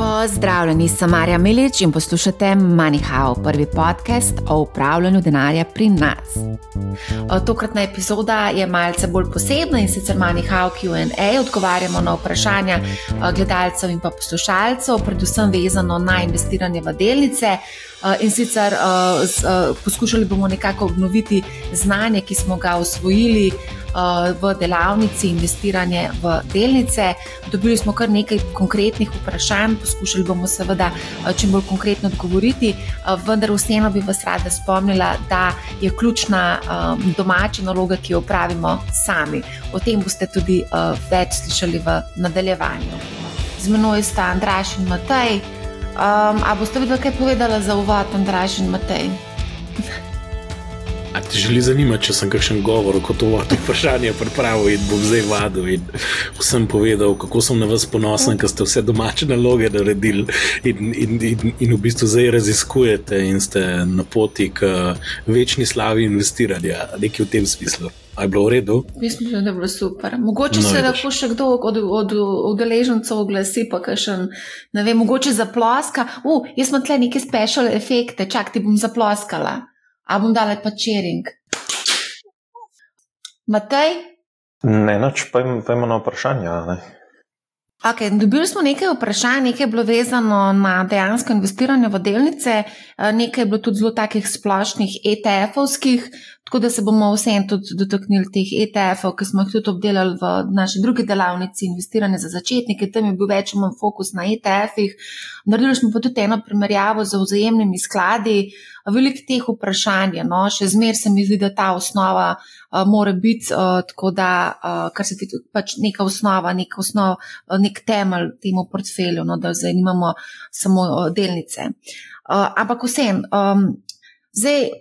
Pozdravljeni, sem Marja Milič in poslušate MoneyHow, prvi podcast o upravljanju denarja pri nas. Tokratna epizoda je malce bolj posebna in sicer MoneyHow QA. Odgovarjamo na vprašanja gledalcev in pa poslušalcev, predvsem vezano na investiranje v delnice. In sicer poskušali bomo nekako obnoviti znanje, ki smo ga usvojili v delavnici investiranje v delnice. Dobili smo kar nekaj konkretnih vprašanj, poskušali bomo seveda čim bolj konkretno odgovoriti, vendar vseeno bi vas rada spomnila, da je ključna domača naloga, ki jo upravimo sami. O tem boste tudi več slišali v nadaljevanju. Z menoj sta Andraš in Matej. Um, a boste videli, kaj povedala za uvod, Andraš in Matej? A ti želi zanimati, če sem kakšen govor, kot to vprašanje pripravil in bom zdaj vadil in vsem povedal, kako sem na vas ponosen, ker ste vse domače naloge naredili in, in, in, in v bistvu zdaj raziskujete in ste na poti k večni slavi investiranja, nekaj v tem smislu. Je bilo v redu? Mislim, da je bilo super. Mogoče no, se lahko še kdo od, od udeležencev oglasi, pa še ne vem, mogoče zaploska. Uh, jaz imam tle neke special efekte, čak ti bom zaploskala a bom dala pa čering. Matej? Ne, noč pa imamo na vprašanje. Okay, dobili smo nekaj vprašanj, nekaj je bilo vezano na dejansko investiranje v delnice, nekaj je bilo tudi zelo takih splošnih ETF-ovskih, tako da se bomo vsem tudi dotaknili teh ETF-ov, ki smo jih tudi obdelali v naši drugi delavnici investiranje za začetnike. Tam je bil več manj fokus na ETF-ih. Naredili smo pa tudi eno primerjavo z vzajemnimi skladi. Veliko teh vprašanj je, no, še zmeraj se mi zdi, da ta osnova uh, mora biti, uh, tako da, uh, kar se tiče pač neka osnova, nek, osnov, uh, nek temelj temu portfelju, no, da zdaj nimamo samo uh, delnice. Uh, ampak vsem, um, zdaj.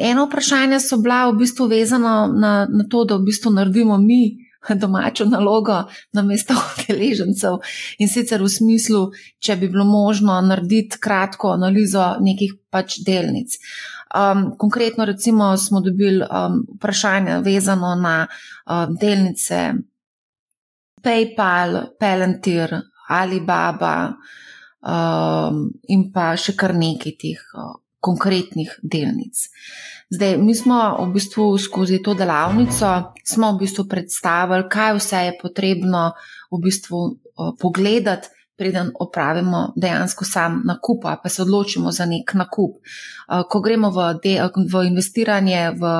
Eno vprašanje so bila v bistvu vezana na, na to, da v bistvu naredimo mi domačo nalogo na mesto udeležencev in sicer v smislu, če bi bilo možno narediti kratko analizo nekih pač delnic. Um, konkretno, recimo, smo dobili um, vprašanje vezano na um, delnice PayPal, Palantir, Alibaba um, in pa še kar nekaj teh uh, konkretnih delnic. Zdaj, mi smo v bistvu skozi to delavnico v bistvu predstavili, kaj vse je potrebno v bistvu pogledati, preden opravimo dejansko sam nakup, pa se odločimo za nek nakup. Ko gremo v, de, v investiranje v,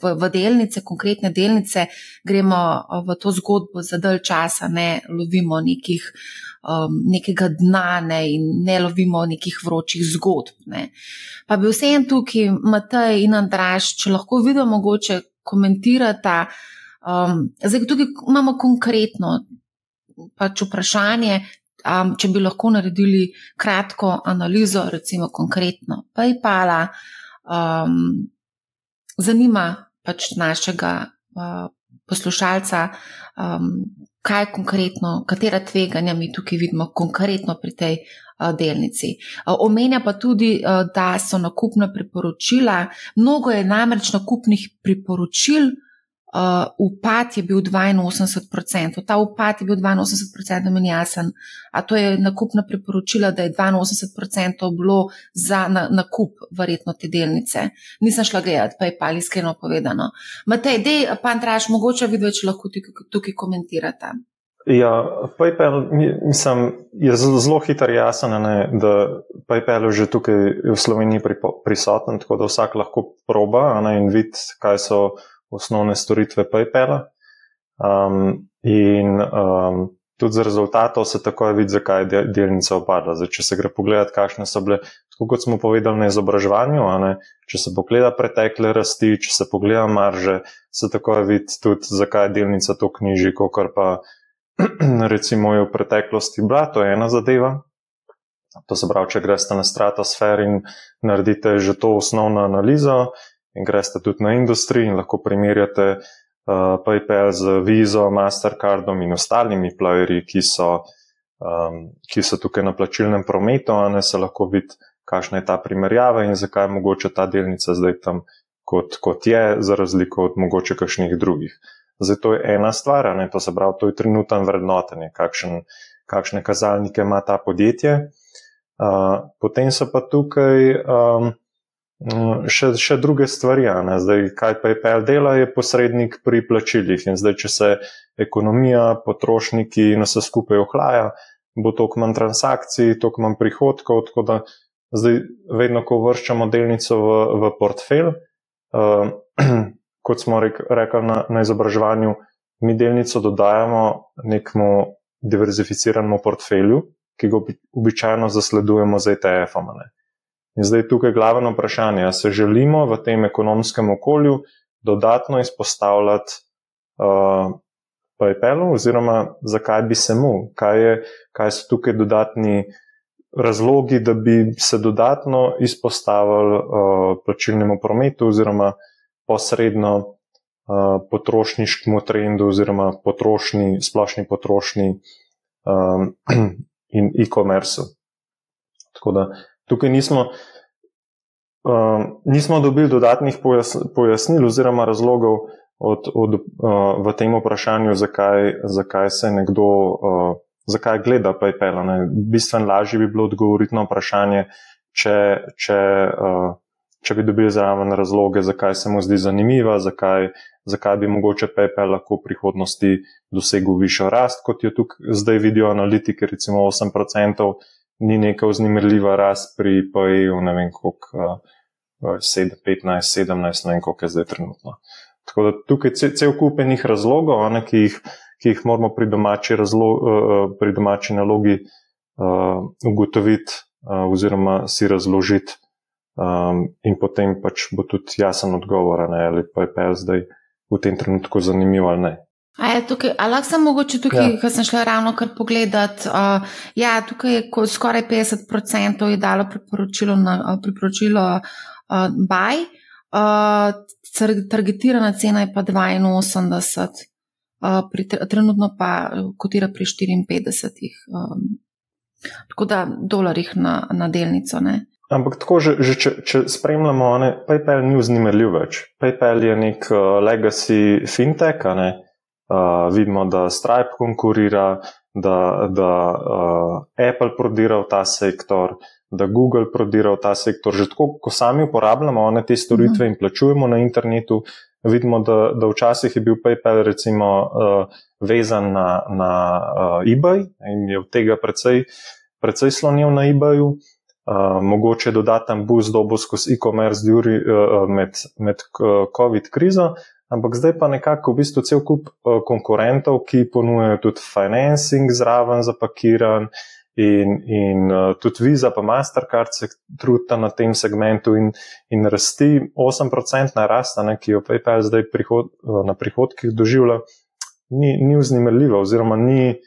v, v delnice, konkretne delnice, gremo v to zgodbo za dalj časa, ne lovimo nekih um, nekega dna ne, in ne lovimo nekih vročih zgodb. Ne. Pa bi vsem tukaj, Matej in Andraš, če lahko vidimo, mogoče komentirata. Um, zdaj, tukaj imamo konkretno pač vprašanje, um, če bi lahko naredili kratko analizo, recimo konkretno PayPala, um, zanima pač našega uh, poslušalca, um, kaj konkretno, katera tveganja mi tukaj vidimo konkretno pri tej delnici. Omenja pa tudi, da so nakupna priporočila, mnogo je namreč nakupnih priporočil, uh, upad je bil 82%. Ta upad je bil 82%, da meni jasen. A to je nakupna priporočila, da je 82% bilo za na, nakup, verjetno te delnice. Nisem šla gledati, pa je pa iskreno povedano. Matej, dej, pa Andraš, mogoče vi več lahko tukaj, tukaj komentirate. Ja, PayPal mislim, je zelo hiter jasen, ne, da PayPal je že tukaj v Sloveniji prisoten, tako da vsak lahko proba ne, in vidi, kaj so osnovne storitve PayPala. Um, in um, tudi z rezultatov se takoj vidi, zakaj je delnica upadla. Zdaj, če se gre pogledati, kakšne so bile, tako kot smo povedali na izobraževanju, ne, če se pogleda pretekle rasti, če se pogleda marže, se takoj vidi tudi, zakaj je delnica to knjiži, kot pa recimo je v preteklosti bila. To je ena zadeva. To se pravi, če greste na stratosfer in naredite že to osnovno analizo, in greste tudi na industrijo in lahko primerjate uh, PayPal z Visa, Mastercardom in ostalimi playerji, ki so, um, ki so tukaj na plačilnem prometu, a ne se lahko vidi, kakšna je ta primerjava in zakaj je mogoče ta delnica zdaj tam, kot, kot je, za razliko od mogoče kakšnih drugih. Zdaj, to je ena stvar, ne, to se pravi, to je trenutno vrednotenje, kakšen, kakšne kazalnike ima ta podjetje. Uh, potem so pa tukaj um, še, še druge stvari. Zdaj, kaj PayPal dela, je posrednik pri plačilih. In zdaj, če se ekonomija, potrošniki in vse skupaj ohlaja, bo toliko manj transakcij, toliko manj prihodkov. Tako da zdaj, vedno, ko vrščamo delnico v, v portfelj, uh, kot smo rek, rekli na, na izobraževanju, mi delnico dodajamo nekmu diverzificiranemu portfelju, ki ga običajno zasledujemo z ETF-om. In zdaj tukaj je glavno vprašanje, ali se želimo v tem ekonomskem okolju dodatno izpostavljati uh, PayPalu, oziroma zakaj bi se mu, kaj, je, kaj so tukaj dodatni razlogi, da bi se dodatno izpostavili uh, plačilnemu prometu, oziroma posredno uh, potrošniškemu trendu, oziroma potrošni, splošni potrošnji um, in e-commerce. Tako da tukaj nismo, um, nismo dobili dodatnih pojasnil oziroma razlogov od, od, uh, v tem vprašanju, zakaj, zakaj se nekdo. Uh, Zakaj gleda PayPal? Ne? Bistveno lažje bi bilo odgovoriti na vprašanje, če, če, uh, če bi dobili zraven razloge, zakaj se mu zdi zanimiva, zakaj, zakaj bi mogoče PayPal lahko v prihodnosti dosegel višjo rast, kot jo tukaj zdaj vidijo analitiki, recimo 8%, ni neka vznemirljiva rast pri PAE-u, ne vem koliko, 7, 15, 17, ne vem koliko je zdaj trenutno. Tako da tukaj je cel kupenih razlogov, ne, ki, jih, ki jih moramo pri domači, razlo, uh, pri domači nalogi uh, ugotoviti uh, oziroma si razložiti, um, in potem pač bo tudi jasen odgovor, ne, ali pa je pa zdaj v tem trenutku zanimivo ali ne. A je tukaj, ali lahko sem mogoče tukaj, ja. ker sem šla ravno kar pogledat. Uh, ja, tukaj je skoraj 50% je dalo priporočilo, na, priporočilo uh, buy, uh, targetirana cena je pa 82, uh, pri, trenutno pa kotira pri 54, um, tako da dolarjih na, na delnico. Ne. Ampak tako, že, že če, če spremljamo, ne, PayPal ni vznemirljiv več. PayPal je nek uh, legacy fintech, ne. Uh, vidimo, da Stripe konkurira, da, da uh, Apple prodira v ta sektor, da Google prodira v ta sektor. Že tako, ko sami uporabljamo one te storitve in plačujemo na internetu, vidimo, da, da včasih je bil PayPal recimo uh, vezan na, na uh, eBay in je od tega precej, precej slonil na eBayu. Uh, mogoče dodaten boost dobo skozi e-commerce uh, med, med COVID krizo, Ampak zdaj pa nekako v bistvu cel kup uh, konkurentov, ki ponujajo tudi financing zraven zapakiran in, in uh, tudi Visa pa Mastercard se trudita na tem segmentu in, in rasti 8% na rasta, ne, ki jo PayPal zdaj prihod, uh, na prihodkih doživlja, ni, ni vznemirljiva oziroma ni,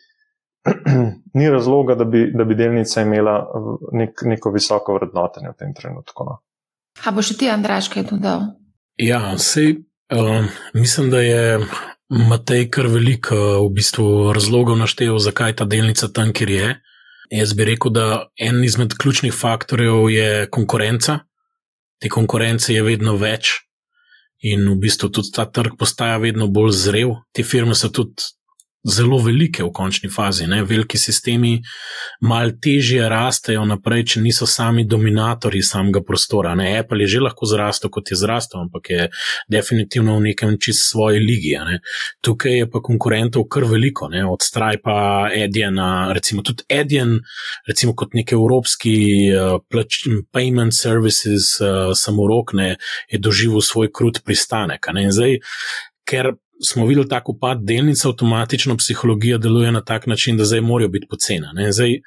ni razloga, da bi, da bi delnica imela nek, neko visoko vrednotenje v tem trenutku. No. A bo še ti, Andraš, kaj dodal? Ja, sej Uh, mislim, da je Matej kar veliko v bistvu razlogov naštel, zakaj ta delnica tam, kjer je. Jaz bi rekel, da en izmed ključnih faktorjev je konkurenca. Te konkurence je vedno več in v bistvu tudi ta trg postaja vedno bolj zrel. Te firme so tudi zelo velike v končni fazi. Ne? Veliki sistemi mal težje rastejo naprej, če niso sami dominatorji samega prostora. Ne? Apple je že lahko zrastel, kot je zrastel, ampak je definitivno v nekem čist svoji ligi. Ne? Tukaj je pa konkurentov kar veliko, ne? od Stripa, Ediana, recimo tudi Edian, recimo kot nek evropski uh, payment services, uh, samorok, ne? je doživel svoj krut pristanek. Zdaj, ker smo videli tako upad delnic, avtomatično psihologija deluje na tak način, da zdaj morajo biti pocena. Zdaj,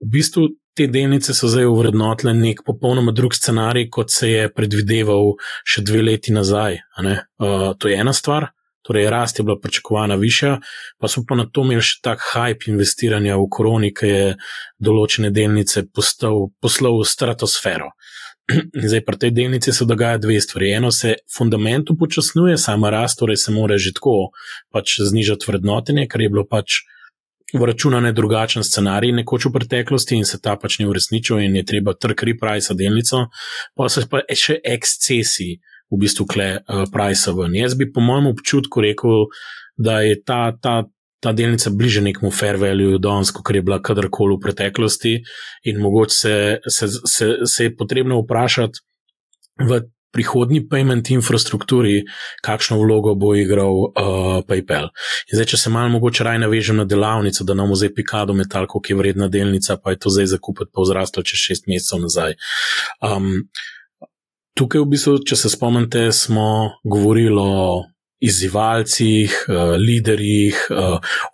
v bistvu te delnice so zdaj uvrednotile nek popolnoma drug scenarij, kot se je predvideval še dve leti nazaj. Uh, to je ena stvar. Torej, rast je bila pričakovana višja, pa smo pa na to imeli še tak hype investiranja v koroni, ki je določene delnice poslal v stratosfero. Zdaj, pri tej delnici se dogaja dve stvari. Eno se fundament upočasnjuje, sama rast, torej se mora že tako pač znižati vrednotenje, kar je bilo pač vračunane drugačen scenarij nekoč v preteklosti in se ta pač ni uresničil in je treba trg reprice delnico, pa se pa še ekscesi v bistvu kle uh, price ven. Jaz bi po mojem občutku rekel, da je ta, ta, ta delnica bliže nekemu fair value danes, kot je bila kadarkoli v preteklosti, in mogoče se, se, se, se je potrebno vprašati v prihodnji payment infrastrukturi, kakšno vlogo bo igral uh, PayPal. In zdaj, če se malo mogoče raj navežem na delavnico, da nam vzame Picado metal, koliko je vredna delnica, pa je to zdaj zakupiti, pa vzraslo čez šest mesecev nazaj. Um, tukaj, v bistvu, če se spomnite, smo govorili o izzivalcih, uh, liderjih,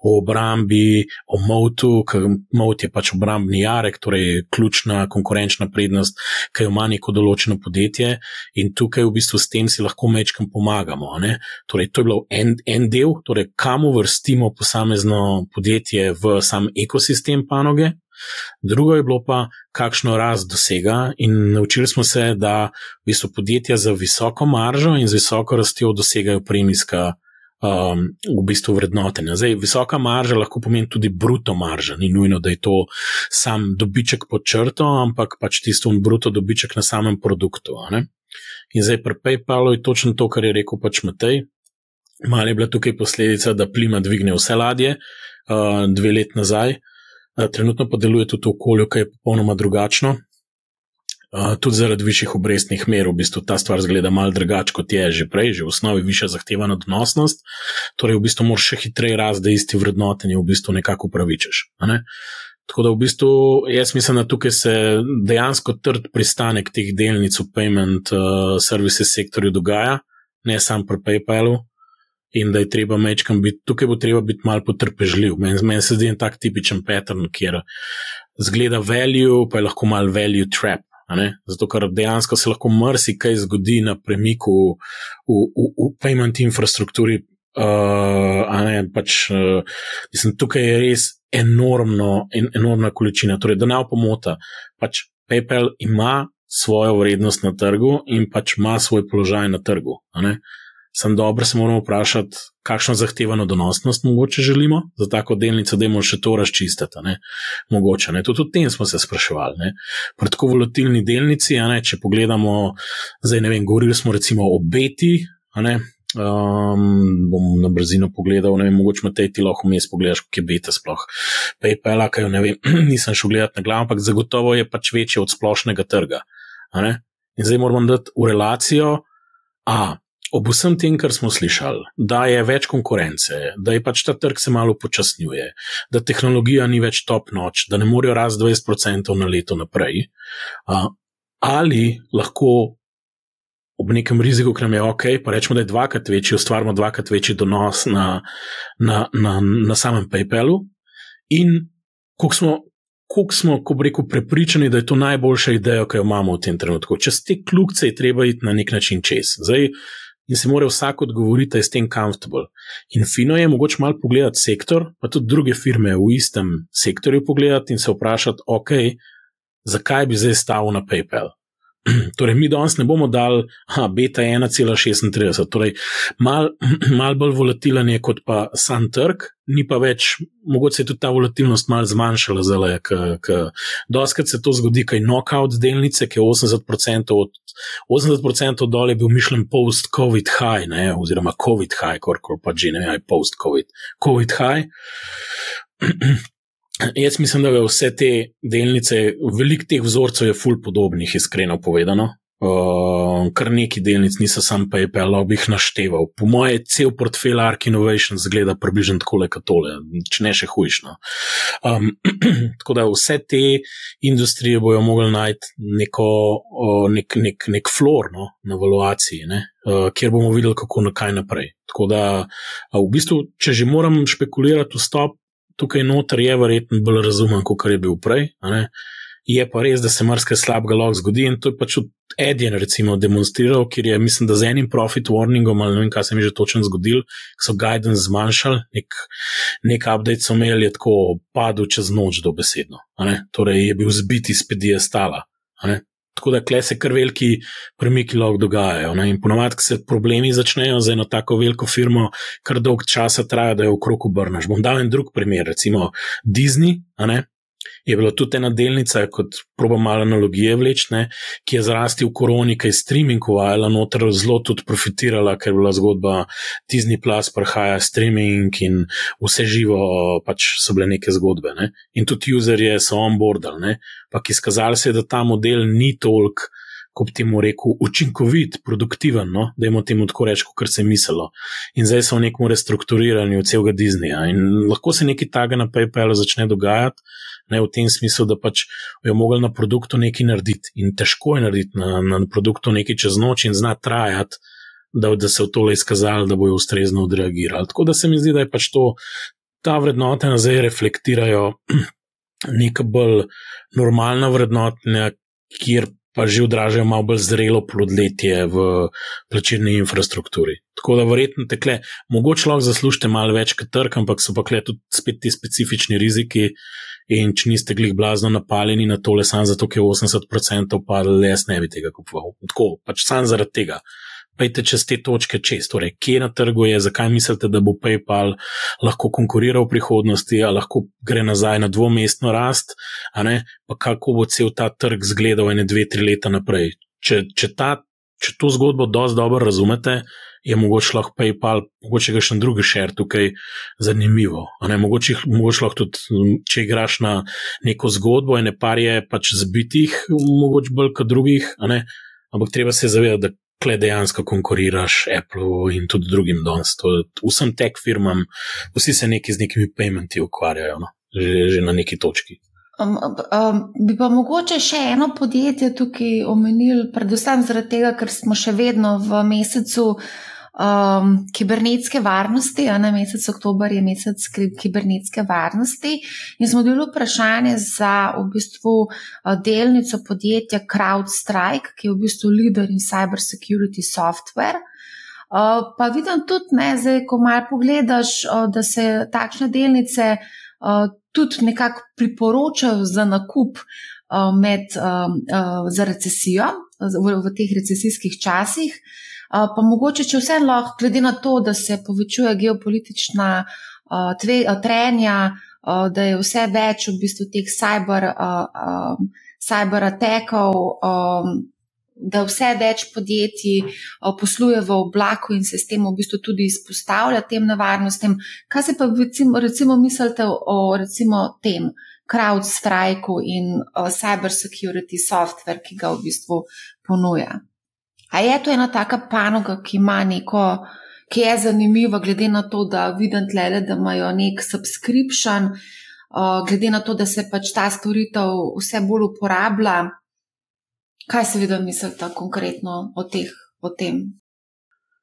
o obrambi, o motu, ker mot je pač obrambni jarek, torej ključna konkurenčna prednost, ki jo ima neko določeno podjetje in tukaj v bistvu s tem si lahko mečkam pomagamo. Torej, to je bilo en, en del, torej kam uvrstimo posamezno podjetje v sam ekosistem panoge. Drugo je bilo pa, kakšno rast dosega, in naučili smo se, da v bistvu podjetja z visoko maržo in z visoko rastjo dosegajo premijska. Um, v bistvu vrednotenja. Zdaj, visoka marža lahko pomeni tudi bruto marža, ni nujno, da je to sam dobiček pod črto, ampak pač tisto bruto dobiček na samem produktu. In zdaj pri PayPalu je točno to, kar je rekel pač Matej. Mal je bila tukaj posledica, da plima dvigne vse ladje, uh, dve let nazaj, Trenutno pa deluje tudi v okolju, ki je popolnoma drugačno. Tudi zaradi višjih obrestnih mer, v bistvu ta stvar zgleda malo drugače kot je že prej, že v osnovi više zahtevana donosnost, torej v bistvu moraš še hitreje raz, da isti vrednotenje v bistvu nekako upravičeš. Ne? Tako da v bistvu jaz mislim, da tukaj se dejansko trd pristanek teh delnic v payment uh, services sektorju dogaja, ne samo pri PayPalu, in da je treba mečkam biti, tukaj bo treba biti malo potrpežljiv. Meni men se zdi en tak tipičen pattern, kjer zgleda value, pa je lahko mal value trap. Zato, ker dejansko se lahko marsikaj zgodi na premiku v, v, v payment infrastrukturi. Uh, ne, pač, uh, mislim, tukaj je res enormno, en, enormna količina. Torej, da ne opomota, pač PayPal ima svojo vrednost na trgu in pač ima svoj položaj na trgu. Uh, sem dobro, se moramo vprašati, kakšno zahtevano donosnost mogoče želimo za tako delnico, da imamo še to razčistiti. Ne? Mogoče. Ne? Tudi o tem smo se spraševali. Ne? Pri tako volatilni delnici, ne? če pogledamo, zdaj ne vem, govorili smo recimo o Beti. Um, bom na brzino pogledal, ne vem, mogoče te ti lahko vmes pogledaš, kako je beta sploh. PayPal, kaj ne vem, nisem šel gledati na glavo, ampak zagotovo je pač večji od splošnega trga. In zdaj moramo dati v relacijo, a ob vsem tem, kar smo slišali, da je več konkurence, da je pač ta trg se malo počasnjuje, da tehnologija ni več top noč, da ne morejo rast 20% na leto naprej, ali lahko ob nekem riziku, ki nam je ok, pa rečemo, da je dvakrat večji, ustvarjamo dvakrat večji donos na, na, na, na samem PayPalu in koliko smo. Kako smo, ko rekel, prepričani, da je to najboljša ideja, ki jo imamo v tem trenutku. Čez te kljubce je treba iti na nek način čez. Zdaj, in se mora vsak odgovoriti, da je s tem comfortable. In fino je mogoče malo pogledati sektor, pa tudi druge firme v istem sektorju pogledati in se vprašati, ok, zakaj bi zdaj stavil na PayPal. Torej, mi danes ne bomo dali, da beta je 1,36, torej malo mal bolj volatilen je kot pa sam trg, ni pa več, mogoče se je tudi ta volatilnost malo zmanjšala, zelo je, ker doskrat se to zgodi, kaj knockout delnice, ki je 80% od 80% dol je bil mišljen post-COVID high, ne, oziroma COVID high, korkor pa že ne post-COVID, COVID high. Jaz mislim, da vse te delnice, veliko teh vzorcev je ful podobnih, iskreno povedano. Uh, kar neki delnic niso sam PayPal, bi jih našteval. Po moje, cel portfelj Ark Innovation zgleda približno tako le kot tole, če ne še hujšno. Um, tako da vse te industrije bojo mogli najti neko, uh, nek, nek, nek flor no, na valuaciji, ne, uh, kjer bomo videli, kako na kaj naprej. Tako da, uh, v bistvu, če že moram špekulirati v stop, tukaj noter je verjetno bolj razumen, kot je bil prej. Je pa res, da se marsikaj slabega lahko zgodi in to je pač Edjen recimo demonstriral, ker je, mislim, da z enim profit warningom ali ne vem, kaj se mi že točno zgodil, so guidance zmanjšali, nek, nek update so imeli, je tako padel čez noč do besedno. Torej je bil zbit iz pedije stala. Tako da kle se kar veliki premiki lahko dogajajo. Ne? In ponovadi, ko se problemi začnejo za eno tako veliko firmo, kar dolg časa traja, da jo v kroku obrneš. Bom dal en drug primer, recimo Disney. Je bila tudi ena delnica, kot proba malo analogije vlečne, ki je zrasti v koroni, ki je streaming uvajala noter, zelo tudi profitirala, ker je bila zgodba Disney Plus, prihaja streaming in vse živo, pač so bile neke zgodbe. Ne? In tudi userje so onboardali, pa izkazali se je, da ta model ni toliko kot bi temu rekel, učinkovit, produktiven, no? da jim o tem tako rečemo, kar se je mislilo. In zdaj so v nekem restrukturiranju celega Disneyja. In lahko se nekaj takega na PayPalu začne dogajati, ne v tem smislu, da pač jo mogli na produktu nekaj narediti. In težko je narediti na, na produktu nekaj čez noč in zna trajati. Da, da se v tole izkazali, da bojo ustrezno odreagirali. Tako da se mi zdi, da je pač to, ta vrednota nazaj reflektirajo neka bolj normalna vrednota, kjer pa že odražajo malo bolj zrelo plodletje v plačilni infrastrukturi. Tako da verjetno tekle, mogoče lahko zaslužite malo več kot trg, ampak so pa kle tudi spet ti specifični riziki. In če niste glih blazno napaljeni na tole, samo zato, ker je 80% padlo, jaz ne bi tega kupoval. Tako, pač samo zaradi tega pejte čez te točke čez. Torej, kje na trgu je, zakaj mislite, da bo PayPal lahko konkuriral v prihodnosti, ali lahko gre nazaj na dvomestno rast, pa kako bo cel ta trg zgledal ene dve, tri leta naprej. Če, če, ta, če to zgodbo dosti dobro razumete, je mogoče lahko PayPal, mogoče ga še drugi šer tukaj zanimivo. Mogoče, mogoče lahko tudi, če igraš na neko zgodbo, ene par je pač zbitih, mogoče bolj kot drugih, ampak treba se zavedati, da kle dejansko konkuriraš Apple in tudi drugim danes. Vsem tech firmam, vsi se neki z nekimi paymenti ukvarjajo, no? že, že na neki točki. Um, um, bi pa mogoče še eno podjetje tukaj omenili, predvsem zaradi tega, ker smo še vedno v mesecu um, kibernetske varnosti, a na mesec oktober je mesec kibernetske varnosti. In smo dobili vprašanje za v bistvu uh, delnico podjetja CrowdStrike, ki je v bistvu leader in cyber security software. Uh, pa vidim tudi, ne, zdaj, ko malo pogledaš, uh, da se takšne delnice uh, tudi nekako priporočajo za nakup uh, med, uh, uh, za recesijo v, v teh recesijskih časih. Pa mogoče, če vse lahko, glede na to, da se povečuje geopolitična tve, trenja, da je vse več v bistvu teh cyber, cyber atekov, da vse več podjetij posluje v oblaku in se s tem v bistvu tudi izpostavlja tem nevarnostem. Kaj se pa recimo, recimo mislite o recimo tem? CrowdStrike in uh, cybersecurity software, ki ga v bistvu ponuja. A je to ena taka panoga, ki ima neko, ki je zanimiva, glede na to, da vidim tle, da imajo nek subscription, uh, glede na to, da se pač ta storitev vse bolj uporablja. Kaj se vidi, mislite konkretno o, teh, o tem?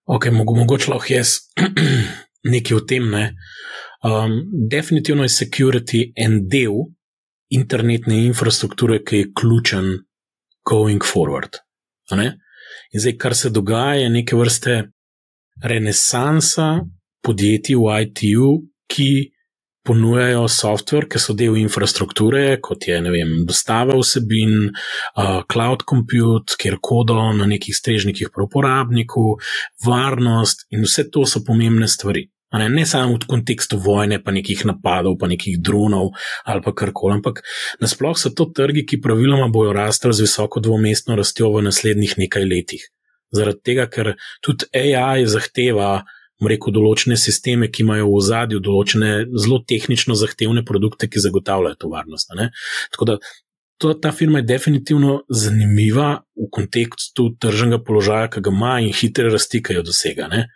Ok, mogoče lahko jaz nekaj o tem. Ne? Um, definitivno je security en del internetne infrastrukture, ki je ključen going forward. In zdaj, kar se dogaja, je neke vrste renesansa podjetij v IT-ju, ki ponujajo software, ki so del infrastrukture, kot je vem, dostava vsebin, uh, cloud compute, kjer kodo na nekih strežnikih pri uporabniku, varnost in vse to so pomembne stvari. Ne, ne samo v kontekstu vojne, pa nekih napadov, pa nekih dronov ali pa karkoli, ampak nasploh so to trgi, ki praviloma bojo rastli z visoko dvomestno rastjo v naslednjih nekaj letih. Zaradi tega, ker tudi AI zahteva, rekel, določene sisteme, ki imajo v zadju določene zelo tehnično zahtevne produkte, ki zagotavljajo to varnost. Tako da to, ta firma je definitivno zanimiva v kontekstu tržnega položaja, ki ga ima in hitre rasti, ki jo dosega. Ne?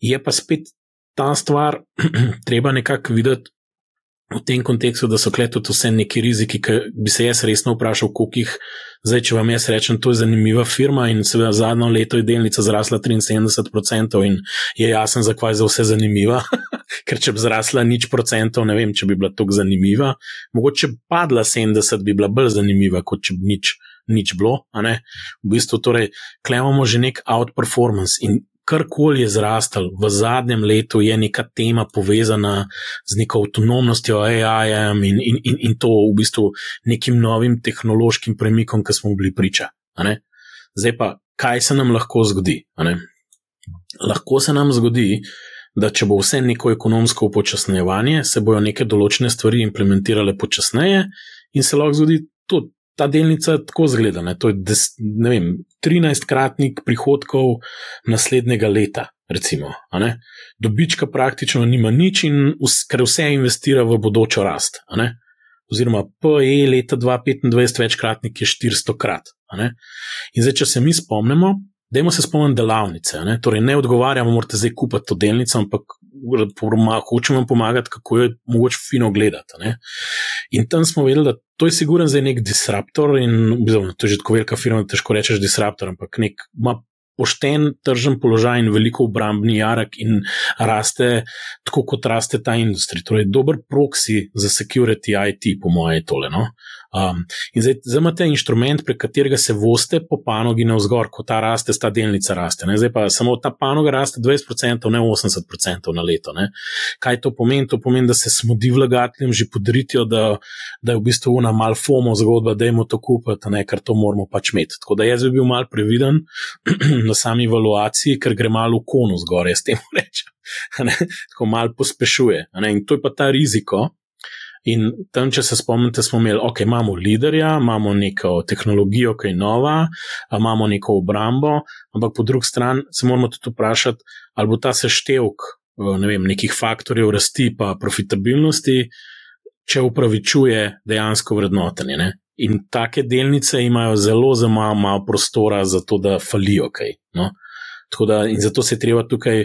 Je pa spet ta stvar treba nekako videti v tem kontekstu, da so kleto vse neki riziki, ki bi se jaz resno vprašal, koliko jih zdaj, če vam jaz rečem, to je zanimiva firma in seveda zadnjo leto je delnica zrasla 73% in je jasen, zakaj je za vse zanimiva. Ker če bi zrasla nič procentov, ne vem, če bi bila tako zanimiva. Mogoče padla 70, bi bila bolj zanimiva, kot če bi nič, nič bilo. V bistvu, torej, klemamo že nek outperformance in karkoli je zrastel v zadnjem letu, je neka tema povezana z neko avtonomnostjo AI in, in, in, in to v bistvu nekim novim tehnološkim premikom, ki smo bili priča. Zdaj pa, kaj se nam lahko zgodi? Lahko se nam zgodi, da če bo vse neko ekonomsko upočasnjevanje, se bodo neke določene stvari implementirale počasneje in se lahko zgodi tudi. Ta delnica tako zgleda, ne? to je des, vem, 13-kratnik prihodkov naslednjega leta, recimo. Dobička praktično nima nič, in vs, ker vse investira v bodočo rast. Oziroma, PE leta 2025 večkratnik je 400 krat. In zdaj, če se mi spomnimo, Dajmo se spomniti delavnice. Ne? Torej, ne odgovarjamo, morate zdaj kupiti to delnico, ampak hočemo vam pomagati, kako je mogoče fino gledati. Ne? In tam smo vedeli, da to je sigurno zdaj nek disruptor. In, bizom, to je že tako velika firma, da težko rečeš disruptor, ampak nek ima pošten tržen položaj in veliko obrambni jarak in raste tako, kot raste ta industrija. Torej, dober proksi za security IT, po mojem, je tole. No? Um, in zdaj, zdaj imate inštrument, prek katerega se voste po panogi na vzgor, ko ta raste, ta delnica raste. Ne? Zdaj pa samo ta panoga raste 20%, ne 80% na leto. Ne? Kaj to pomeni? To pomeni, da se smodi vlagateljem že podritijo, da, da je v bistvu una mal FOMO zgodba, da jim to kupiti, ker to moramo pač imeti. Tako da jaz bi bil mal previden na sami evaluaciji, ker gre malo v konu zgor, jaz temu rečem. Tako mal pospešuje. In to je pa ta riziko. In tam, če se spomnite, smo imeli, ok, imamo liderja, imamo neko tehnologijo, ki je nova, imamo neko obrambo, ampak po drugi strani se moramo tudi vprašati, ali bo ta seštevek ne vem, nekih faktorjev rasti in profitabilnosti, če upravičuje dejansko vrednotenje. Ne? In take delnice imajo zelo, zelo malo, malo prostora za to, da falijo kaj. No? Da, in zato se je treba tukaj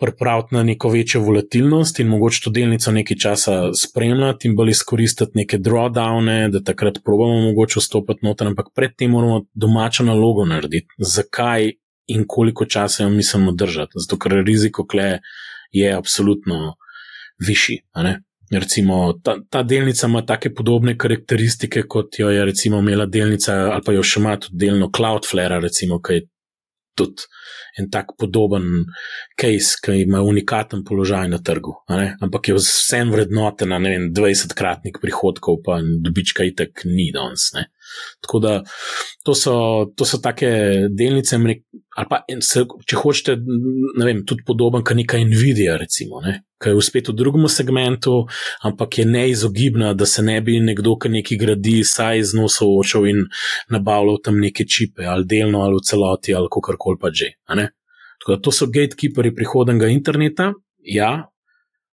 pripraviti na neko večjo volatilnost in mogoče to delnico nekaj časa spremljati in bolj izkoristiti neke drawdowne, da takrat probamo mogoče vstopiti noter, ampak predtem moramo domačo nalogo narediti. Zakaj in koliko časa jo mislimo držati? Zato, ker riziko kle je absolutno višji. Recimo, ta, ta delnica ima take podobne karakteristike, kot jo je recimo imela delnica, ali pa jo še ima tudi delno Cloudflare, recimo, ki je tudi en tak podoben case, ki ima unikaten položaj na trgu. Ampak je vsem vrednoten, ne vem, 20-kratnik prihodkov, pa dobička itek ni danes. Tako da to so, to so take delnice, ali pa se, če hočete, ne vem, tudi podoben, kot neka Nvidia, recimo, ne? ki je spet v drugem segmentu, ampak je neizogibna, da se ne bi nekdo, ki nekaj gradi, saj z njo soočal in nabavljal tam neke čipe, ali delno, ali v celoti, ali kako koli pa že. Tako da to so gatekeeperi prihodnega interneta. Ja,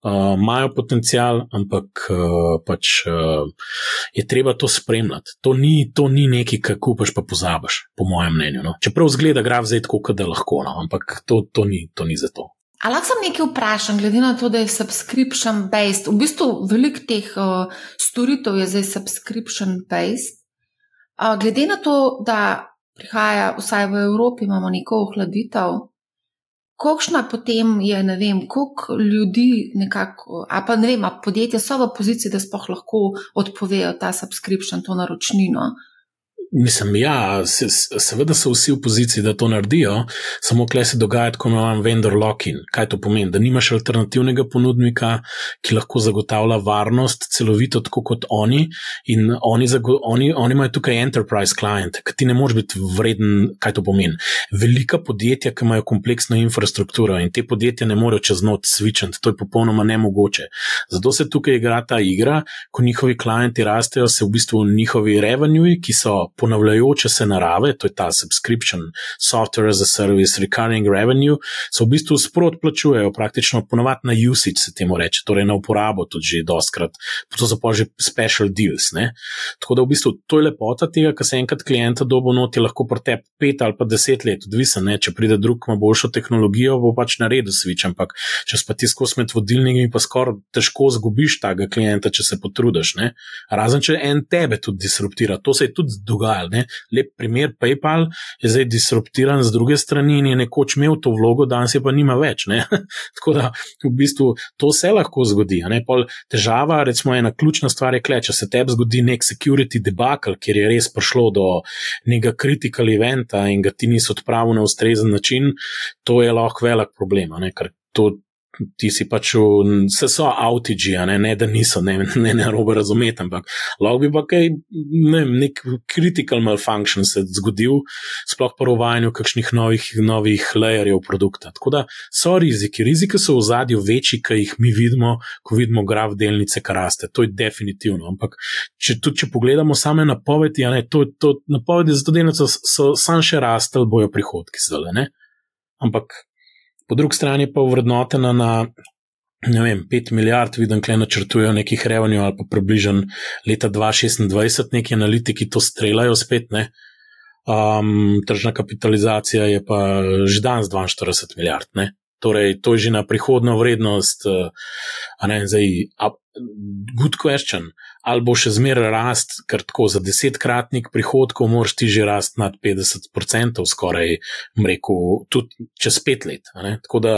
Uh, imajo potencial, ampak uh, pač uh, je treba to spremljati. To ni, to ni nekaj, kar kupaš, pa pozabiš, po mojem mnenju. No. Čeprav zgleda, da gre zdaj tako, da lahko, no, ampak to, to, ni, to ni za to. Ali lahko sem nekaj vprašal, glede na to, da je subscription based? V bistvu veliko teh uh, storitev je zdaj subscription based. Uh, glede na to, da prihaja, vsaj v Evropi, imamo neko ohladitev. Kakšna potem je, ne vem, koliko ljudi, nekako, a pa ne vem, a podjetja so v poziciji, da sploh lahko odpovejo ta subscription, to naročnino. Mislim, ja, se, seveda so vsi v poziciji, da to naredijo, samo kle se dogaja tako imenovan vendor lock-in. Kaj to pomeni? Da nimaš alternativnega ponudnika, ki lahko zagotavlja varnost celovito, tako kot oni. In oni, oni, oni imajo tukaj enterprise client, ki ti ne moreš biti vreden, kaj to pomeni. Velika podjetja, ki imajo kompleksno infrastrukturo in te podjetja ne morejo čez noč switchati, to je popolnoma nemogoče. Zato se tukaj igra ta igra, ko njihovi klienti rastejo, se v bistvu njihovi revenue, ki so ponavljajoče se narave, to je ta subscription, software as a service, recurring revenue, se v bistvu sprot plačujejo, praktično ponovadi na usage se temu reče, torej na uporabo tudi že dostkrat, to so pa že special deals. Ne? Tako da v bistvu to je lepota tega, ker se enkrat klienta dobo noti lahko protep pet ali pa deset let, odvisen, če pride drug, ima boljšo tehnologijo, bo pač naredil switch, ampak če pa ti skozi med vodilnimi, pa skoraj težko zgubiš tega klienta, če se potrudiš. Ne? Razen če en tebe tudi disruptira, to se je tudi dogajalo dogajalo. Ne? Lep primer, PayPal je zdaj disruptiran z druge strani in je nekoč imel to vlogo, danes je pa nima več. Tako da v bistvu to se lahko zgodi. Težava, recimo, ena ključna stvar je, kle, če se tebi zgodi nek security debakl, kjer je res prišlo do nekega critical eventa in ga ti niso odpravili na ustrezen način, to je lahko velik problem. To, ti si pač v, vse so outigi, ne, ne da niso, ne, ne, ne robe razumeti, ampak lahko bi pa kaj, ne, nek critical malfunction se zgodil, sploh po uvajanju kakšnih novih, novih layerjev produkta. Tako da so riziki, riziki so v zadju večji, kaj jih mi vidimo, ko vidimo graf delnice, kar raste. To je definitivno. Ampak če, tudi, če pogledamo same napovedi, ne, to, to napovedi za to delnico so sam še rastel, bojo prihodki zdaj, ne. Ampak po drugi strani pa vrednotena na ne vem, 5 milijard, vidim, da načrtujejo nekih revenue ali pa približno leta 2026, neki analitiki to streljajo spet. Ne? Um, tržna kapitalizacija je pa že danes 42 milijard. Ne? Torej, to je že na prihodno vrednost, a ne zdaj, good question. Ali bo še zmeraj rast, ker tako za desetkratnik prihodkov moraš ti že rast nad 50%, skoraj, mreku, tudi čez pet let. Tako da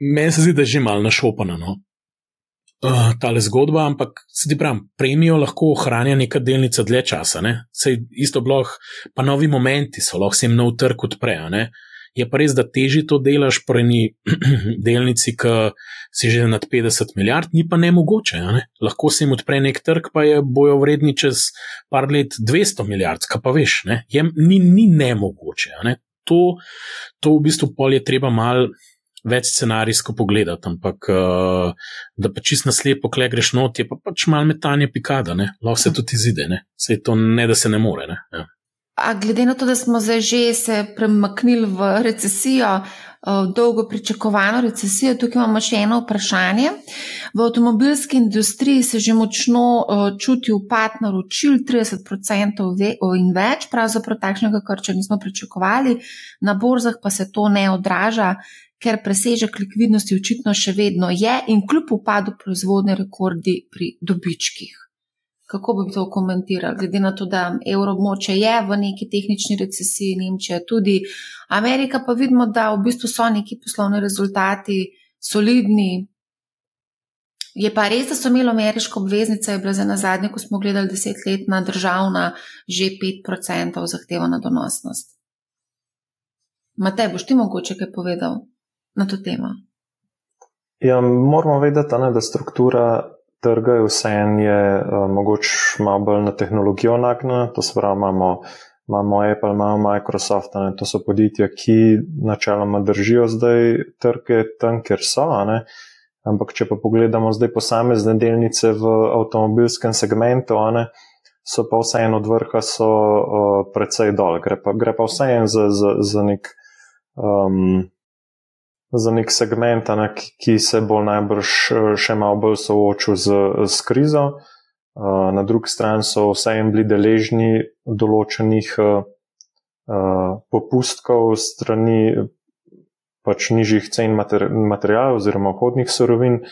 meni se zdi, da je že malo našopano. No? Uh, tale zgodba, ampak se ti pravim, premijo lahko ohranja neka delnica dlje časa, ne? sej isto bloh, pa novi momenti so, lahko se jim nov trg odpre. Je pa res, da teži to delaš pri eni delnici, ki si že nad 50 milijard, ni pa ne mogoče. Ne? Lahko se jim odpre nek trg, pa je bojo vredni čez par let 200 milijard, kaj pa veš, je, ni, ni ne mogoče. Ne? To, to v bistvu pol je treba mal. Več scenarijsko pogledati, ampak uh, da pa čist naslepo, kle greš not, je pa pač malo metanje pikada, lahko se tudi izide, se to ne da se ne more. Ne? Ja. A glede na to, da smo zdaj že se premaknili v recesijo, v dolgo pričakovano recesijo, tukaj imamo še eno vprašanje. V avtomobilski industriji se že močno čuti upad naročil, 30% in več, pravzaprav takšnega, kar če nismo pričakovali, na borzah pa se to ne odraža, ker presežek likvidnosti očitno še vedno je in kljub upadu proizvodne rekordi pri dobičkih. Kako bi to komentirali, glede na to, da evroobmočje je v neki tehnični recesiji, Nemčija tudi, Amerika pa vidimo, da v bistvu so neki poslovni rezultati solidni. Je pa res, da so imeli ameriško obveznico, je bila za na zadnje, ko smo gledali desetletna državna, že 5% zahtevana donosnost. Matej, boš ti mogoče kaj povedal na to temo? Ja, moramo vedeti, ne, da struktura trga je vse en je uh, mogoče malo bolj na tehnologijo nagnjena, to se pravi, imamo, imamo Apple, imamo Microsoft, ne, to so podjetja, ki načeloma držijo zdaj trge tam, kjer so. Ne. Ampak, če pa pogledamo zdaj posamezne delnice v avtomobilskem segmentu, ne, so pa vseeno od vrha so uh, precej dol, gre pa, gre pa vseeno za, za, za nek. Um, za nek segment, ne, ki se bo najbrž eh, še malo bolj soočil z, z krizo. Uh, na drugi strani so vseeno bili deležni določenih popustkov strani pač nižjih cen materijalov oziroma vhodnih surovin.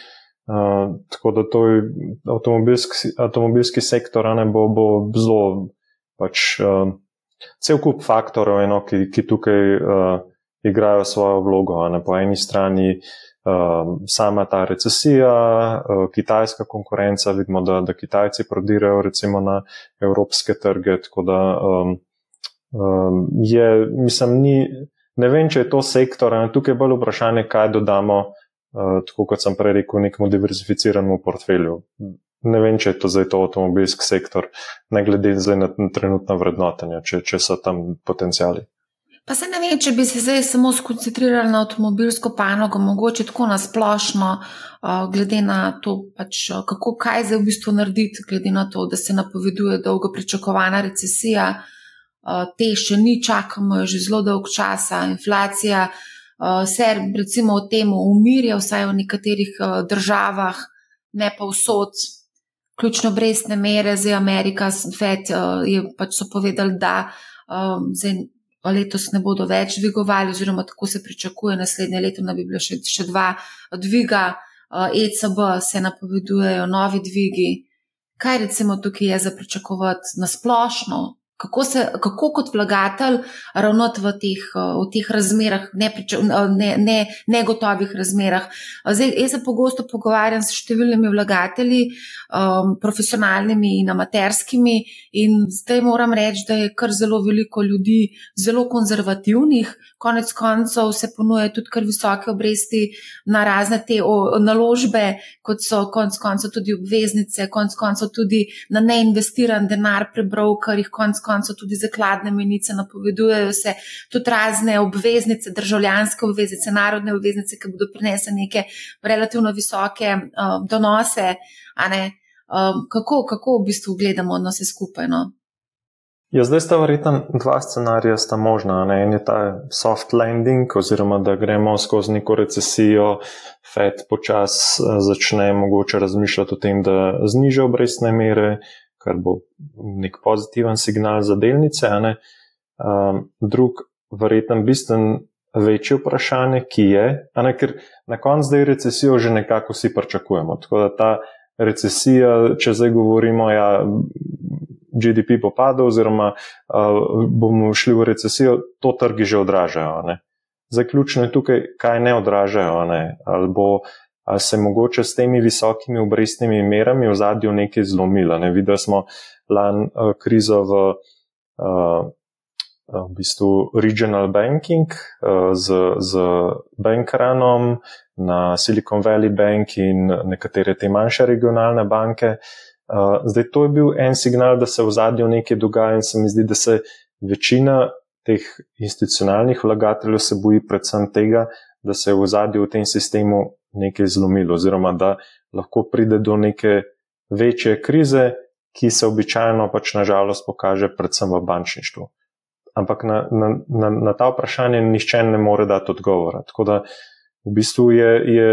Uh, tako da to je avtomobilski, avtomobilski sektor, ne bo, bo zelo pač uh, cel kup faktorov, eno, ki, ki tukaj uh, igrajo svojo vlogo. Ne? Po eni strani uh, sama ta recesija, uh, kitajska konkurenca, vidimo, da, da Kitajci prodirajo recimo na evropske trge. Tako da um, um, je, mislim, ni, ne vem, če je to sektor, ne? tukaj je bolj vprašanje, kaj dodamo. Uh, tako kot sem prej rekel, nekemu diverzificiranemu portfelju. Ne vem, če je to zdaj to avtomobilski sektor, ne glede na trenutno vrednotenje, če, če so tam potencijali. Pa se ne vem, če bi se zdaj samo skoncentrirali na avtomobilsko panogo, mogoče tako na splošno, glede na to, pač, kako kaj zdaj v bistvu narediti, glede na to, da se napoveduje dolgo pričakovana recesija. Te še ni, čakamo že zelo dolg čas, inflacija se recimo v tem umirja, vsaj v nekaterih državah, ne pa vsod. Ključno brezne mere, zdaj Amerika, FED je pač so povedali, da zdaj letos ne bodo več dvigovali, oziroma tako se pričakuje, naslednje leto da bi bilo še, še dva dviga, ECB se napovedujejo novi dvigi. Kaj recimo tukaj je za pričakovati na splošno, Kako, se, kako kot vlagatelj ravnati v teh, v teh razmerah, negotovih ne, ne razmerah. Zdaj, jaz se pogosto pogovarjam s številnimi vlagatelji, um, profesionalnimi in amaterskimi, in zdaj moram reči, da je kar zelo veliko ljudi zelo konzervativnih. Konec koncev se ponujajo tudi kar visoke obresti na razne te o, naložbe, kot so konec koncev tudi obveznice, konec koncev tudi na neinvestiran denar pri brokerjih, konec koncev tudi zakladne menice, napovedujejo se tudi razne obveznice, državljanske obveznice, narodne obveznice, ki bodo prinesle neke relativno visoke um, donose. Um, kako, kako v bistvu gledamo na vse skupaj? No? Ja, zdaj sta verjetno dva scenarija sta možna. Ne? En je ta soft landing, oziroma da gremo skozi neko recesijo, Fed počasi uh, začne mogoče razmišljati o tem, da zniža obrestne mere, kar bo nek pozitiven signal za delnice. Um, drug, verjeten, bistven, večji vprašanje, ki je, ne, ker na koncu zdaj recesijo že nekako vsi pričakujemo. Tako da ta recesija, če zdaj govorimo, da ja, GDP bo padel, oziroma uh, bomo šli v recesijo, to trgi že odražajo. Zaključno je tukaj, kaj ne odražajo. Ne? Ali bo ali se mogoče s temi visokimi obrestnimi merami v zadju nekaj zlomilo. Ne? Videli smo lan uh, krizo v, uh, v bistvu regional banking uh, z, z bankranom na Silicon Valley Bank in nekatere te manjše regionalne banke. Uh, zdaj, to je bil en signal, da se v zadju nekaj dogaja in se mi zdi, da se večina teh institucionalnih vlagateljev se boji predvsem tega, da se v zadju v tem sistemu nekaj zlomilo, oziroma da lahko pride do neke večje krize, ki se običajno pač nažalost pokaže predvsem v bančništvu. Ampak na, na, na, na ta vprašanje nišče ne more dati odgovora. Tako da v bistvu je, je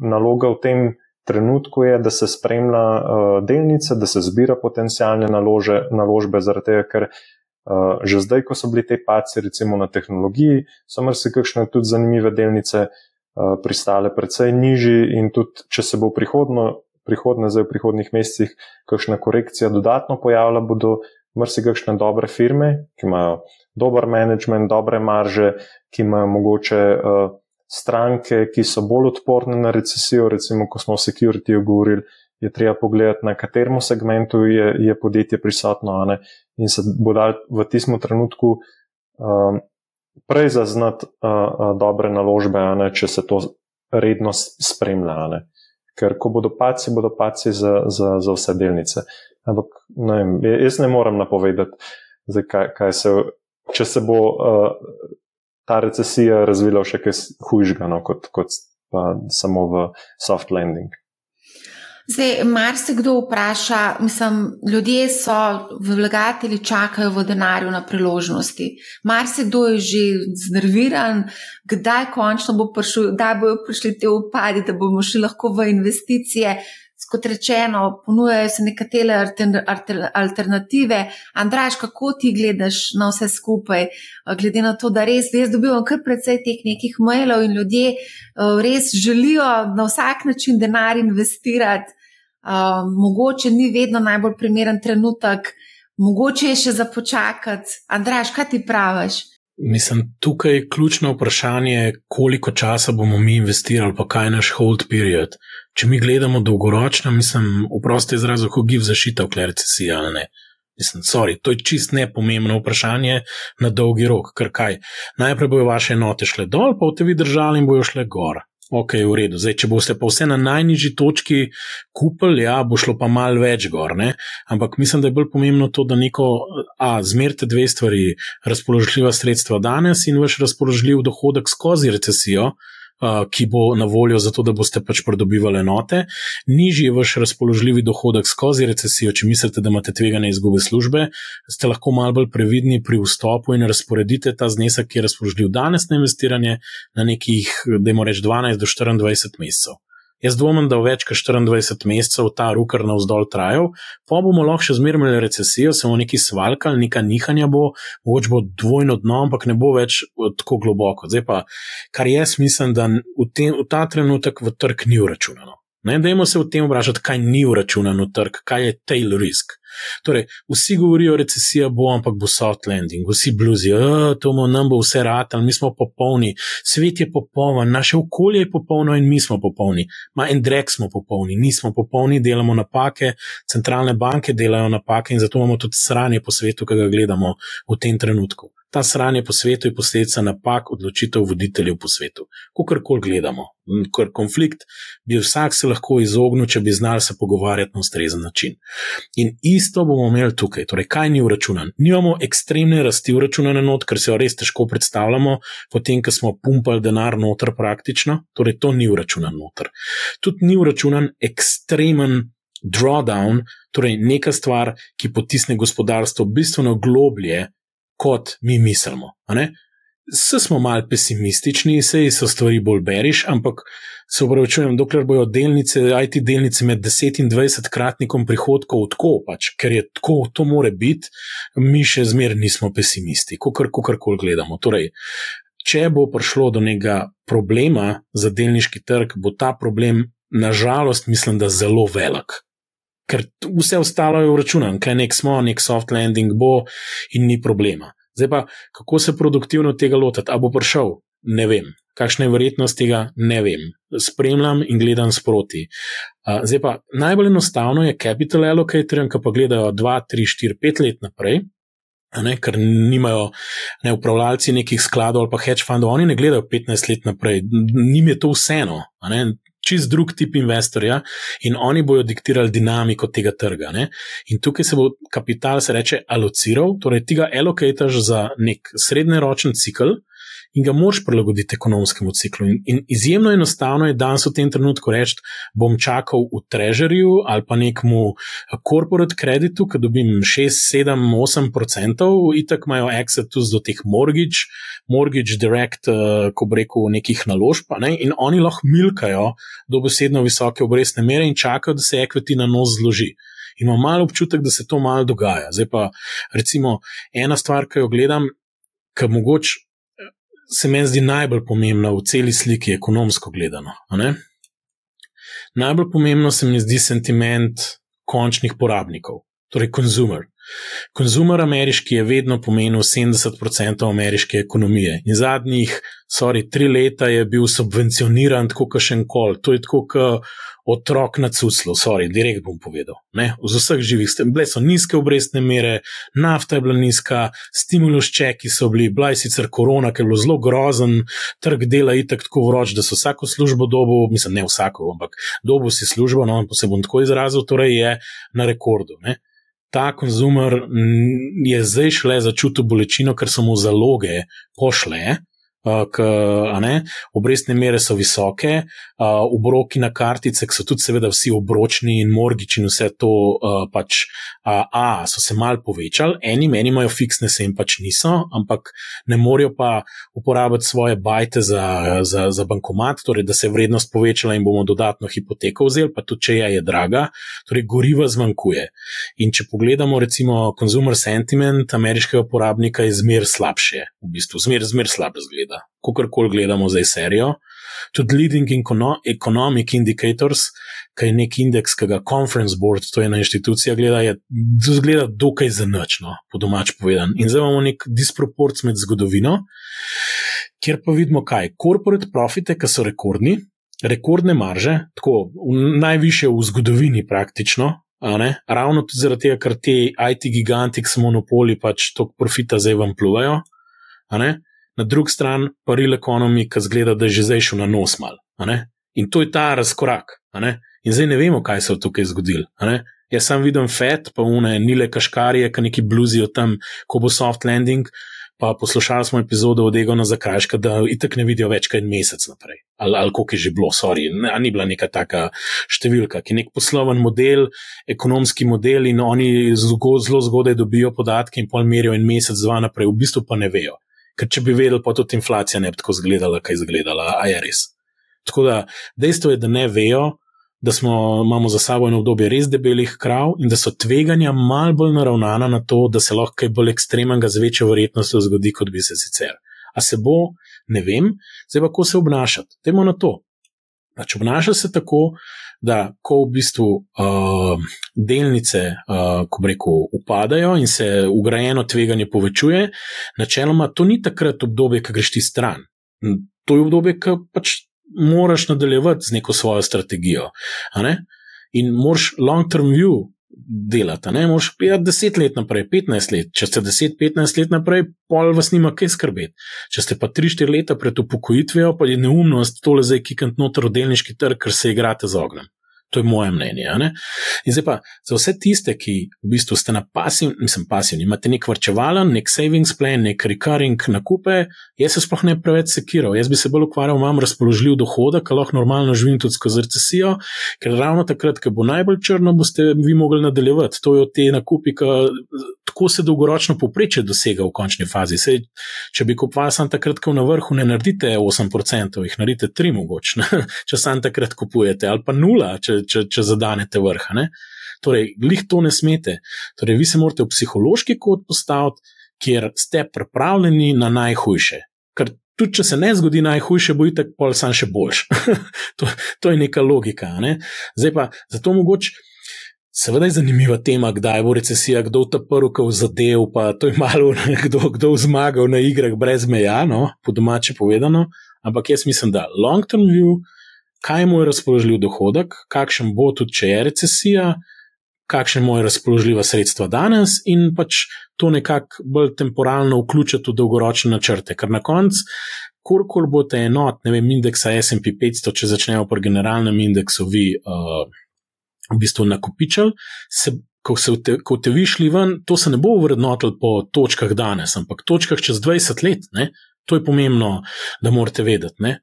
naloga v tem trenutku, je, da se spremlja uh, delnice, da se zbira potencijalne nalože, naložbe, zaradi tega, ker uh, že zdaj, ko so bili te paci, recimo na tehnologiji, so marsikakšne tudi zanimive delnice, uh, pristale precej nižji in tudi, če se bo prihodno, prihodne, zdaj v prihodnih mesecih, kakšna korekcija dodatno pojavila, bodo marsikakšne dobre firme, ki imajo dober management, dobre marže, ki imajo mogoče uh, stranke, ki so bolj odporne na recesijo, recimo, ko smo o security govorili, je treba pogledati, na katerem segmentu je, je podjetje prisotno in se bo dal v tistem trenutku um, prej zaznati uh, uh, dobre naložbe, ne, če se to redno spremlja. Ne. Ker ko bodo paci, bodo paci za, za, za vse delnice. Ampak ne vem, jaz ne morem napovedati, zdaj, kaj, kaj se, če se bo uh, ta recesija razvila še kaj hujšega, no, kot, kot pa samo v soft landing. Zdaj, mar se kdo vpraša, mislim, ljudje so, vlagatelji čakajo v denarju na priložnosti. Mar se kdo je že znerviran, kdaj končno bo prišel, da bojo prišli te upadi, da bomo šli lahko v investicije. Kot rečeno, ponujajo se nekatere alternative. Andraš, kako ti gledaš na vse skupaj, glede na to, da res jaz dobivam kar precej teh nekih mailov in ljudje eh, res želijo na vsak način denar investirati mogoče ni vedno najbolj primeren trenutek, mogoče je še za počakati. Andraš, kaj ti praviš? Mislim, tukaj je ključno vprašanje, koliko časa bomo mi investirali, pa kaj je naš hold period. Če mi gledamo dolgoročno, mislim, vprosti izraz, kako giv zašita v recesiji ali ne. Mislim, sorry, to je čist nepomembno vprašanje na dolgi rok, ker kaj. Najprej bojo vaše enote šle dol, pa boste vi držali in bojo šle gor. Ok, v redu. Zdaj, če boste pa vse na najnižji točki kupili, ja, bo šlo pa mal več gor. Ne? Ampak mislim, da je bolj pomembno to, da neko, a, zmerite dve stvari, razpoložljiva sredstva danes in vaš razpoložljiv dohodek skozi recesijo, ki bo na voljo za to, da boste pač pridobivali enote. Nižji je vaš razpoložljivi dohodek skozi recesijo, če mislite, da imate tvegane izgube službe, ste lahko malo bolj previdni pri vstopu in razporedite ta znesek, ki je razpoložljiv danes na investiranje, na nekih, da imamo reči, 12 do 24 mesecev. Jaz dvomim, da v več kot 24 mesecev ta rukar navzdol trajal, pa bomo lahko še zmeraj imeli recesijo, samo neki svalkal, neka nihanja bo, mogoče bo dvojno dno, ampak ne bo več tako globoko. Zdaj pa, kar jaz mislim, da v, te, v ta trenutek v trg ni uračunano. Ne, dajmo se v tem vprašati, kaj ni uračunano v trg, kaj je tail risk. Torej, vsi govorijo, recesija bo, ampak bo soft landing, vsi bluzi, to bo nam bo vse rad, mi smo popolni, svet je popoln, naše okolje je popolno in mi smo popolni. Ma en drek smo popolni, nismo popolni, delamo napake, centralne banke delajo napake in zato imamo tudi sranje po svetu, ki ga gledamo v tem trenutku ta sranje po svetu je posledica napak odločitev voditeljev po svetu. Kakorkoli gledamo, ker konflikt bi vsak se lahko izognil, če bi znali se pogovarjati na ustrezen način. In isto bomo imeli tukaj. Torej, kaj ni uračunan? Nimamo ekstremne rasti uračunane not, ker se jo res težko predstavljamo, potem, ko smo pumpali denar noter praktično, torej to ni uračunan noter. Tudi ni uračunan ekstremen. Drawdown, torej neka stvar, ki potisne gospodarstvo bistveno globlje kot mi mislimo. Vse smo malo pesimistični, sej so stvari bolj beriš, ampak se upravičujem, dokler bojo delnice, IT delnice med 10 in 20 kratnikom prihodkov tako, pač, ker je tako, to more biti, mi še zmeraj nismo pesimisti, kakorkoli gledamo. Torej, če bo prišlo do nekega problema za delniški trg, bo ta problem, nažalost, mislim, da zelo velik ker vse ostalo je uračunano, kaj nek smo, nek soft landing bo in ni problema. Zdaj pa, kako se produktivno tega lotiti, a bo prišel, ne vem. Kakšna je verjetnost tega, ne vem. Spremljam in gledam sproti. Zdaj pa, najbolj enostavno je capital allocator, ki pa gledajo 2, 3, 4, 5 let naprej. Ne, ker nimajo ne, upravljalci nekih skladov ali pa hedge fundov, oni ne gledajo 15 let naprej, njim je to vseeno čist drug tip investorja in oni bodo diktirali dinamiko tega trga. Ne? In tukaj se bo kapital, se reče, alociral, torej ti ga allocataš za nek srednjeročen cikl in ga moš prilagoditi ekonomskemu ciklu. In, in izjemno enostavno je danes v tem trenutku reči, bom čakal v trežerju ali pa nekmu corporate kreditu, ki dobim 6, 7, 8 procentov, itak imajo access do teh mortgage, mortgage direct, uh, ko rekel, nekih naložb, ne? in oni lahko milkajo dobesedno visoke obrestne mere in čakajo, da se equity na nos zloži. Imam malo občutek, da se to malo dogaja. Zdaj pa, recimo, ena stvar, ki jo gledam, ki mogoče se meni zdi najbolj pomembna v celi sliki, ekonomsko gledano. Najbolj pomembno se mi zdi sentiment končnih porabnikov, torej konzumer. Konzumer ameriški je vedno pomenil 70% ameriške ekonomije in zadnjih, sorry, tri leta je bil subvencioniran tako kot še en kol. To je tako kot otrok na cuclu, sorry, direkt bom povedal. Ne? Z vseh živih ste, bile so nizke obrestne mere, nafta je bila nizka, stimulus čeki so bili, bila je sicer korona, ker je bilo zelo grozen, trg dela je tako vroč, da so vsako službo dobo, mislim, ne vsako, ampak dobo si službo, no, pa se bom tako izrazil, torej je na rekordu. Ne? Ta konzumer je zdaj šele začutil bolečino, ker so mu zaloge pošle, K, obrestne mere so visoke, obroki na kartice so tudi, seveda, vsi obročni in morgiči, in vse to pač, a, a, so se mal povečali, eni meni imajo fiksne, se jim pač niso, ampak ne morejo pa uporabiti svoje bajte za, za, za bankomat, torej da se je vrednost povečala in bomo dodatno hipoteko vzeli, pa tudi če je, je draga, torej goriva zmanjkuje. In če pogledamo, recimo, consumer sentiment ameriškega uporabnika je zmer slabše, v bistvu, zmer, zmer slab zgled seveda, kakorkoli gledamo zdaj serijo. Tudi leading economic indicators, ki je nek indeks, ki ga Conference Board, to je ena inštitucija, gleda, je zgleda dokaj zanačno, po domač povedan. In zdaj imamo nek disproporc med zgodovino, kjer pa vidimo kaj. Corporate profite, ki so rekordni, rekordne marže, tako najviše v zgodovini praktično. Ravno tudi zaradi tega, ker ti IT giganti, ki so monopoli, pač to profita zdaj vam pluvajo na drugi strani pa real economy, ki zgleda, da je že zdaj šel na nos mal. In to je ta razkorak. In zdaj ne vemo, kaj se je tukaj zgodilo. Jaz sem videl FED, pa une nile kaškarije, ki neki bluzijo tam, ko bo soft landing. Pa poslušali smo epizodo od Egona za krajška, da itek ne vidijo več kot en mesec naprej. Ali, ali koliko je že bilo, sorry, ne, ni bila neka taka številka, ki je nek posloven model, ekonomski model in oni zelo zgodaj dobijo podatke in pol merijo en mesec, dva naprej, v bistvu pa ne vejo ker če bi vedeli, pa tudi inflacija ne bi tako izgledala, kaj izgledala, a je res. Tako da dejstvo je, da ne vejo, da smo, imamo za sabo eno obdobje res debelih krav in da so tveganja mal bolj naravnana na to, da se lahko kaj bolj ekstremenega z večjo verjetnostjo zgodi, kot bi se sicer. A se bo, ne vem, zdaj pa kako se obnašati. Temo na to. Pač obnaša se tako, da ko v bistvu uh, delnice, uh, ko reko, upadajo in se ugrajeno tveganje povečuje, načeloma to ni takrat obdobje, ki greš ti stran. To je obdobje, ki pač moraš nadaljevati z neko svojo strategijo. In moraš long-term view delati. Ne moreš gledati 10 let naprej, 15 let. Če ste 10-15 let naprej, pol vas nima kaj skrbeti. Če ste pa 3-4 leta pred upokojitvijo, pa je neumnost tole zdaj kikant noter v delniški trg, ker se igrate z ognjem. To je moje mnenje. In zdaj pa za vse tiste, ki v bistvu ste na pasivni, mislim, pasivni, imate nek vrčevalen, nek savings plan, nek recurring nakupe, jaz se sploh ne preveč sekiral. Jaz bi se bolj ukvarjal, imam razpoložljiv dohodek, lahko normalno živim tudi skozi recesijo, ker ravno takrat, ko bo najbolj črno, boste vi mogli nadaljevati. To je od te nakupi, ki tako se dolgoročno poprečje dosega v končni fazi. Sej, če bi kupovali samo takrat, ko na vrhu ne naredite 8%, jih naredite 3 mogoče, če samo takrat kupujete, ali pa nula, če, če, če zadanete vrha. Ne? Torej, glih to ne smete. Torej, vi se morate v psihološki kot postaviti, kjer ste pripravljeni na najhujše. Ker tudi, če se ne zgodi najhujše, bo itek pol sam še boljš. to, to je neka logika. Ne? Zdaj pa, zato mogoče. Seveda je zanimiva tema, kdaj bo recesija, kdo ta prvi zadev, pa to je malo, kdo, kdo zmagal na igrah brez meja, no, po domače povedano. Ampak jaz mislim, da long-term view, kaj je razpoložljiv dohodek, kakšen bo tudi, če je recesija, kakšne mu je razpoložljiva sredstva danes in pač to nekako bolj temporalno vključiti v dolgoročne načrte. Ker na koncu, kurkoli boste enot, ne vem, indeksa SP 500, če začnejo pri generalnem indeksu, vi. Uh, v bistvu nakupičali, se, ko, te, ko te vi šli ven, to se ne bo vrednotilo po točkah danes, ampak točkah čez 20 let. Ne? To je pomembno, da morate vedeti.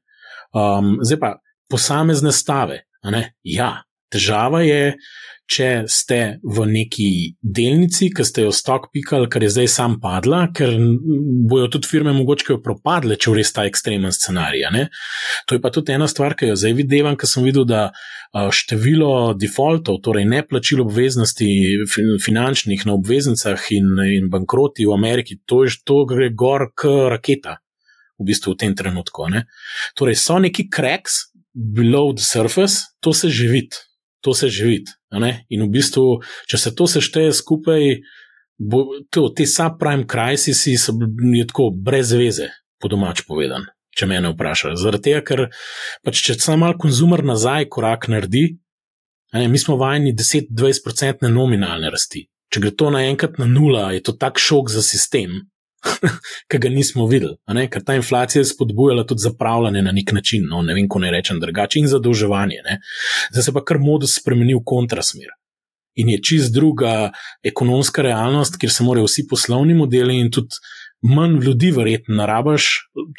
Um, zdaj pa posamezne stave. Ja, težava je, če ste v neki delnici, ki ste jo stok pikali, ker je zdaj sam padla, ker bojo tudi firme mogoče propadle, če res ta ekstremen scenarij. Ne? To je pa tudi ena stvar, ki jo zdaj vidim, ker sem videl, da število defaultov, torej ne plačilo obveznosti finančnih na obveznicah in, in bankroti v Ameriki, to, je, to gre gor k raketa. V bistvu v tem trenutku. Ne? Torej, so neki cracks below the surface, to se že vidi to se živi. In v bistvu, če se to sešteje skupaj, bo, to, te subprime krisisi so bili tako brez veze, po domač povedan, če me ne vprašajo. Zaradi tega, ker pač, če samo malo konzumer nazaj korak naredi, ne, mi smo vajeni 10-20% nominalne rasti. Če gre to naenkrat na nula, je to tak šok za sistem, ki ga nismo videli. Ker ta inflacija je spodbujala tudi zapravljanje na nek način, no, ne vem, ko ne rečem drugače, in zadolževanje. Zdaj se pa kar modus spremeni v kontrasmer. In je čist druga ekonomska realnost, kjer se morajo vsi poslovni modeli in tudi manj ljudi, verjetno, narabaš,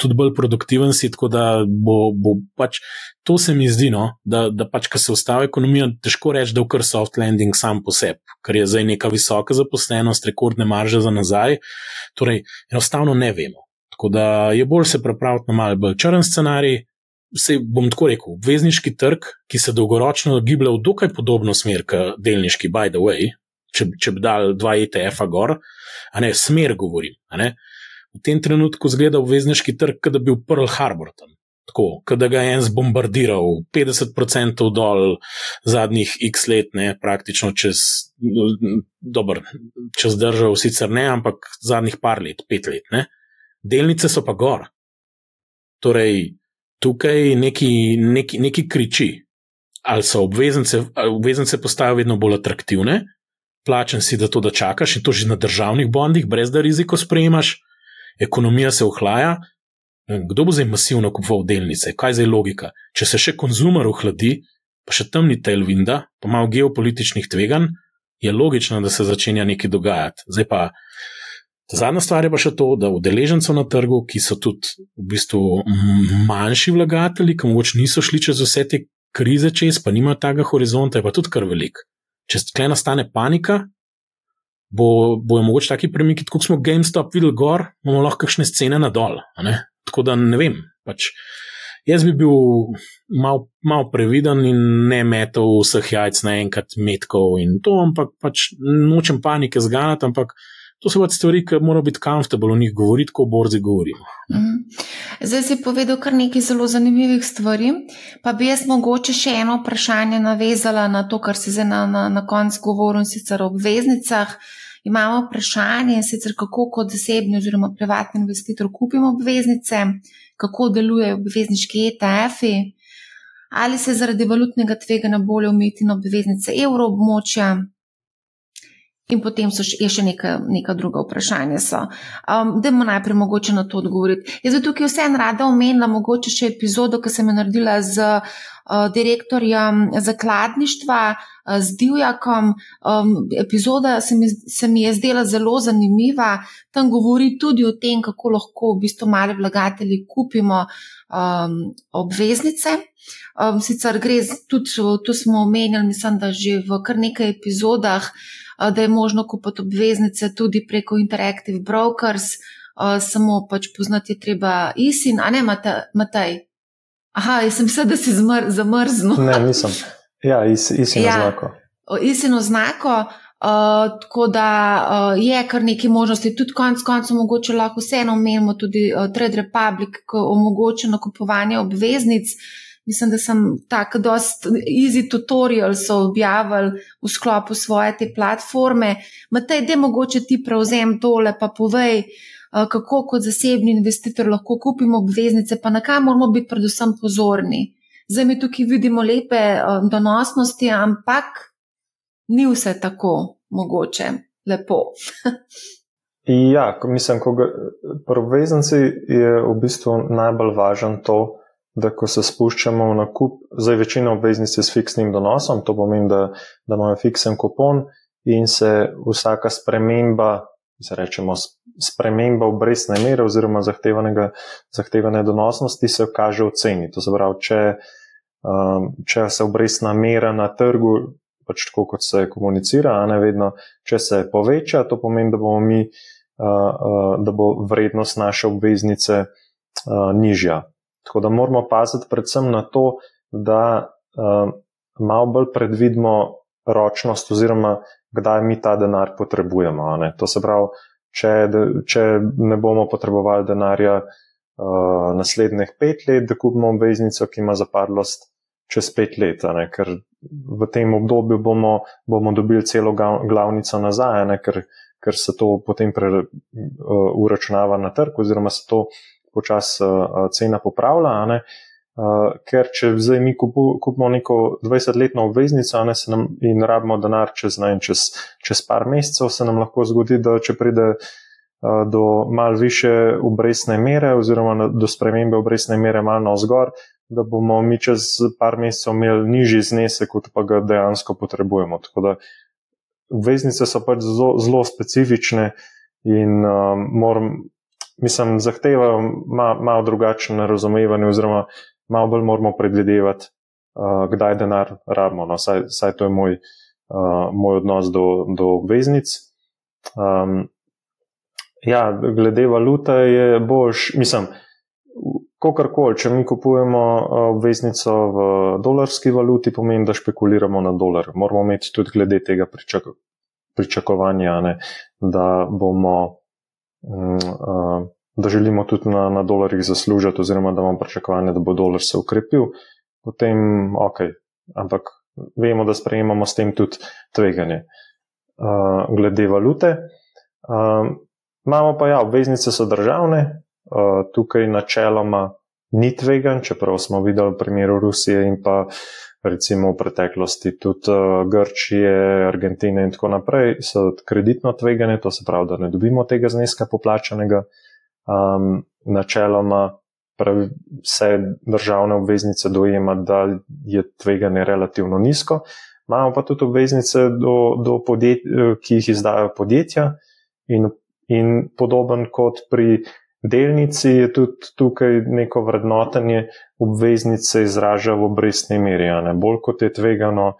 tudi bolj produktiven si. Tako da bo, bo pač to se mi zdi, no, da, da pač, ko se ustavi ekonomija, težko reči, da je kar soft landing sam po sebi, ker je zdaj neka visoka zaposlenost, rekordne marže za nazaj. Torej, enostavno ne vemo. Tako da je bolj se pripraviti na malce bolj črn scenarij. Se bom tako rekel, obvezniški trg, ki se dolgoročno giblje v dokaj podobno smer kot delniški, by the way, če, če bi dal dva ETF-a gor, a ne smer govorim. Ne? V tem trenutku zgleda obvezniški trg, kot da bi bil Pearl Harbor tam. Tako, da ga je en zbombardiral, 50% dol zadnjih x let, ne, praktično čez, dober, čez državo, sicer ne, ampak zadnjih par let, pet let. Ne. Delnice so pa gor. Torej, tukaj neki, neki, neki kriči, ali so obveznice, obveznice postajajo vedno bolj atraktivne, plačen si, da to da čakaš in to že na državnih bondih, brez da riziko sprejemaš, ekonomija se ohlaja. Kdo bo zdaj masivno kupoval delnice? Kaj je zdaj logika? Če se še konzumer ohladi, pa še temni telvinda, pa malo geopolitičnih tveganj, je logično, da se začenja nekaj dogajati. Zdaj pa. Zadnja stvar je pa še to, da udeležencev na trgu, ki so tudi v bistvu manjši vlagatelji, ki mogoče niso šli čez vse te krize čez, pa nimajo tega horizonta, je pa tudi kar velik če tle nastane panika, bo, bojo mogoče taki premiki, kot smo GameStop videli gor, imamo lahko kakšne scene na dol. Tako da ne vem. Pač, jaz bi bil mal, mal previden in ne metal vseh jajc naenkrat metkov in to, ampak pač nočem panike zganati, ampak To so pač stvari, ki morajo biti komfortabilne o njih govoriti, ko o borzi govorimo. Mhm. Zdaj si povedal kar nekaj zelo zanimivih stvari, pa bi jaz mogoče še eno vprašanje navezala na to, kar si zdaj na, na, na koncu govoril, sicer o obveznicah. Imamo vprašanje, sicer kako kot zasebni oziroma privatni investitor kupimo obveznice, kako delujejo obvezniški ETF-i, ali se zaradi valutnega tvega ne bolje umeti na obveznice evroobmočja, In potem še, je še neka, neka druga vprašanja. Um, Dajmo najprej mogoče na to odgovoriti. Jaz bi tukaj vseeno rada omenila mogoče še epizodo, ki sem jo naredila z uh, direktorjem zakladništva, uh, z Divjakom. Um, epizoda se mi, se mi je zdela zelo zanimiva. Tam govori tudi o tem, kako lahko v bistvu mali vlagatelji kupimo um, obveznice. Um, sicer gre tudi, to smo omenjali, mislim, da že v kar nekaj epizodah da je možno kupiti obveznice tudi preko Interactive Brokers, samo pač poznati je treba ISIN, a ne Matej. Aha, jaz sem mislil, da si zmr, zamrznil. Ne, nisem. Ja, ISIN ja, oznako. ISIN oznako. Uh, tako da uh, je kar nekaj možnosti, tudi konec koncev, mogoče lahko vseeno omenimo tudi uh, Trade Republic, ki omogoča nakupovanje obveznic. Uh, mislim, da sem tako dost easy tutorial so objavili v sklopu svoje te platforme. Matej, da mogoče ti prevzem tole, pa povej, eh, kako kot zasebni investitor lahko kupimo obveznice, pa na kaj moramo biti predvsem pozorni. Zdaj mi tukaj vidimo lepe eh, donosnosti, ampak ni vse tako mogoče lepo. ja, mislim, ko pri obveznici je v bistvu najbolj važno to, da ko se spuščamo v nakup, zdaj večina obveznic je s fiksnim donosom, to pomeni, da, da imamo fiksen kupon in se vsaka sprememba, se rečemo, sprememba obrestne mere oziroma zahtevane donosnosti se kaže v ceni. To se pravi, če, um, če se obrestna mera na trgu, pač tako kot se komunicira, a ne vedno, če se poveča, to pomeni, da bomo mi, uh, uh, da bo vrednost naše obveznice uh, nižja. Tako da moramo paziti predvsem na to, da uh, malo bolj predvidimo ročnost, oziroma kdaj mi ta denar potrebujemo. To se pravi, če, če ne bomo potrebovali denarja uh, naslednjih pet let, da kupimo obveznico, ki ima zapadlost čez pet let, ker v tem obdobju bomo, bomo dobili celo glavnico nazaj, ker, ker se to potem pre, uh, uračunava na trg, oziroma se to počasi uh, cena popravlja. Uh, ker če zdaj mi kupu, kupimo neko 20-letno obveznico ne, nam, in rabimo denar čez, ne, čez, čez par mesecev, se nam lahko zgodi, da če pride uh, do mal više obrestne mere oziroma na, do spremembe obrestne mere mal na vzgor, da bomo mi čez par mesecev imeli nižji znesek, kot pa ga dejansko potrebujemo. Tako da obveznice so pač zelo, zelo specifične in um, moram mislim, zahtevajo malo mal drugačen razumevanje, oziroma malo bolj moramo predvidevati, uh, kdaj denar rabimo. No, saj, saj to je moj, uh, moj odnos do, do obveznic. Um, ja, glede valute je boš, mislim, kakorkoli, če mi kupujemo obveznico v dolarski valuti, pomeni, da špekuliramo na dolar. Moramo imeti tudi glede tega pričak pričakovanja, ne, da bomo da želimo tudi na, na dolarjih zaslužiti, oziroma da imamo pričakovanje, da bo dolar se ukrepil, potem ok, ampak vemo, da sprejemamo s tem tudi tveganje. Uh, glede valute, uh, imamo pa ja, obveznice so državne, uh, tukaj načeloma ni tvegan, čeprav smo videli v primeru Rusije in pa recimo v preteklosti tudi uh, Grčije, Argentine in tako naprej, so kreditno tvegane, to se pravi, da ne dobimo tega zneska poplačanega. Um, načeloma pravi, vse državne obveznice dojema, da je tveganje relativno nizko. Imamo pa tudi obveznice, do, do podjet, ki jih izdajo podjetja, in, in podoben kot pri delnici je tudi tukaj neko vrednotenje obveznice izraža v obrestni meri. Bolj kot je tvegano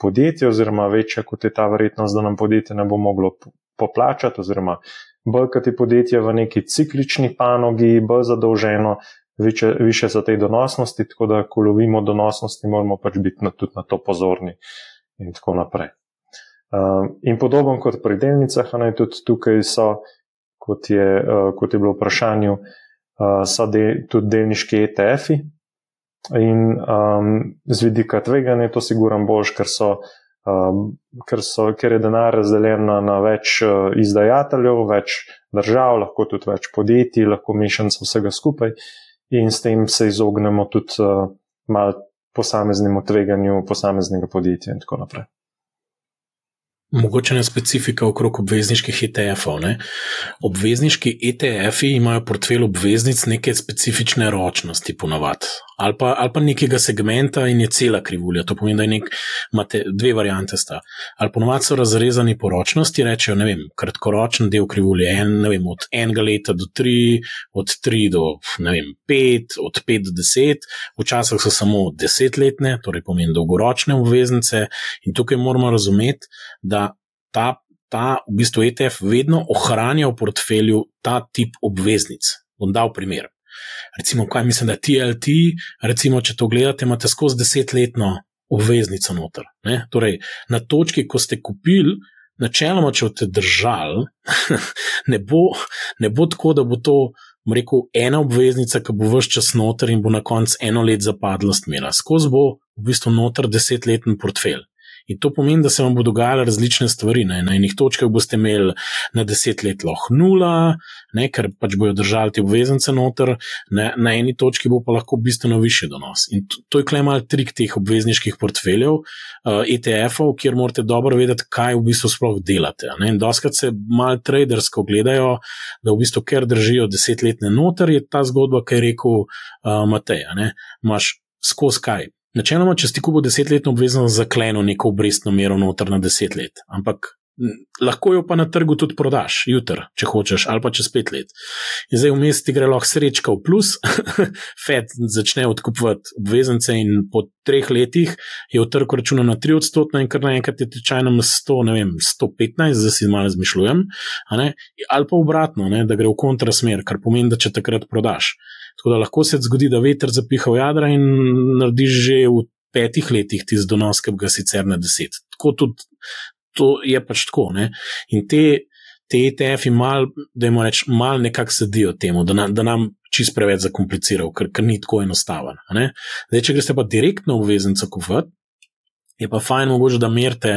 podjetje, oziroma večja kot je ta verjetnost, da nam podjetje ne bo moglo poplačati, oziroma bolj kot je podjetje v neki ciklični panogi, bolj zadolženo, više, više so te donosnosti, tako da, ko lovimo donosnosti, moramo pač biti na, tudi na to pozorni in tako naprej. In podobno kot pri delnicah, naj tudi tukaj so, kot je, kot je bilo v vprašanju, so de, tudi delniški ETF-i. In um, z vidika tveganja je to sigurno boljš, ker, so, um, ker, so, ker je denar razdeljen na, na več uh, izdajateljev, več držav, lahko tudi več podjetij, lahko mešanico vsega skupaj in s tem se izognemo tudi uh, mal posameznemu tveganju posameznega podjetja in tako naprej. Mogoče ne specifika okrog obvezniških ETF-ov. Ne? Obvezniški ETF-ji imajo portfelj obveznic neke specifične ročnosti, ponovadi, ali, ali pa nekega segmenta in je cela krivulja. To pomeni, da nek, imate dve variante. Sta. Ali ponovadi so razrezani po ročnosti, rečejo, ne vem, kratkoročen del krivulje, en, vem, od enega leta do tri, od tri do vem, pet, od pet do deset, včasih so samo desetletne, torej pomeni dolgoročne obveznice. In tukaj moramo razumeti, da ta, ta v bistvu ETF vedno ohranja v portfelju ta tip obveznic. Bom dal primer. Recimo, kaj mislim, da TLT, recimo, če to gledate, imate skozi desetletno obveznico noter. Ne? Torej, na točki, ko ste kupili, načeloma, če boste držali, ne, bo, ne bo tako, da bo to. Rekel, ena obveznica, ki bo vse čas noter in bo na koncu eno let zapadla, smela. Skozi bo v bistvu noter desetletni portfelj. In to pomeni, da se vam bodo dogajale različne stvari. Ne. Na enih točkah boste imeli na deset let lahko nula, ne, ker pač bojo držali te obveznice noter, ne, na eni točki bo pa lahko bistveno više donos. In to, to je klemal trik teh obvezniških portfeljev, uh, ETF-ov, kjer morate dobro vedeti, kaj v bistvu sploh delate. Ne. In doskrat se mal tradersko gledajo, da v bistvu, ker držijo desetletne noter, je ta zgodba, kaj je rekel uh, Matej. Imaš skozi kaj. Načeloma, če si kupil desetletno obveznost, zakleno neko obrestno mero noter na deset let. Ampak lahko jo pa na trgu tudi prodaš, jutr, če hočeš, ali pa čez pet let. In zdaj vmes ti gre lahko srečka v plus, Fed začne odkupovati obveznice in po treh letih je v trgu računa na 3 odstotno in kar naenkrat je tečajno na 100, ne vem, 115, zdaj si malo razmišljujem, ali pa obratno, ne, da gre v kontrasmer, kar pomeni, da če takrat prodaš. Tako da lahko se zgodi, da veter zapiha v jadra in narediš že v petih letih tisti donos, ki ga sicer na deset. Tako tudi to je pač tako. Ne? In te, te ETF-ji mal, da jim rečem, mal nekako sedijo temu, da, na, da nam čist preveč zakomplicirajo, ker, ker ni tako enostaven. Zdaj, če greste pa direktno obveznico kupovati, je pa fajn mogoče, da merite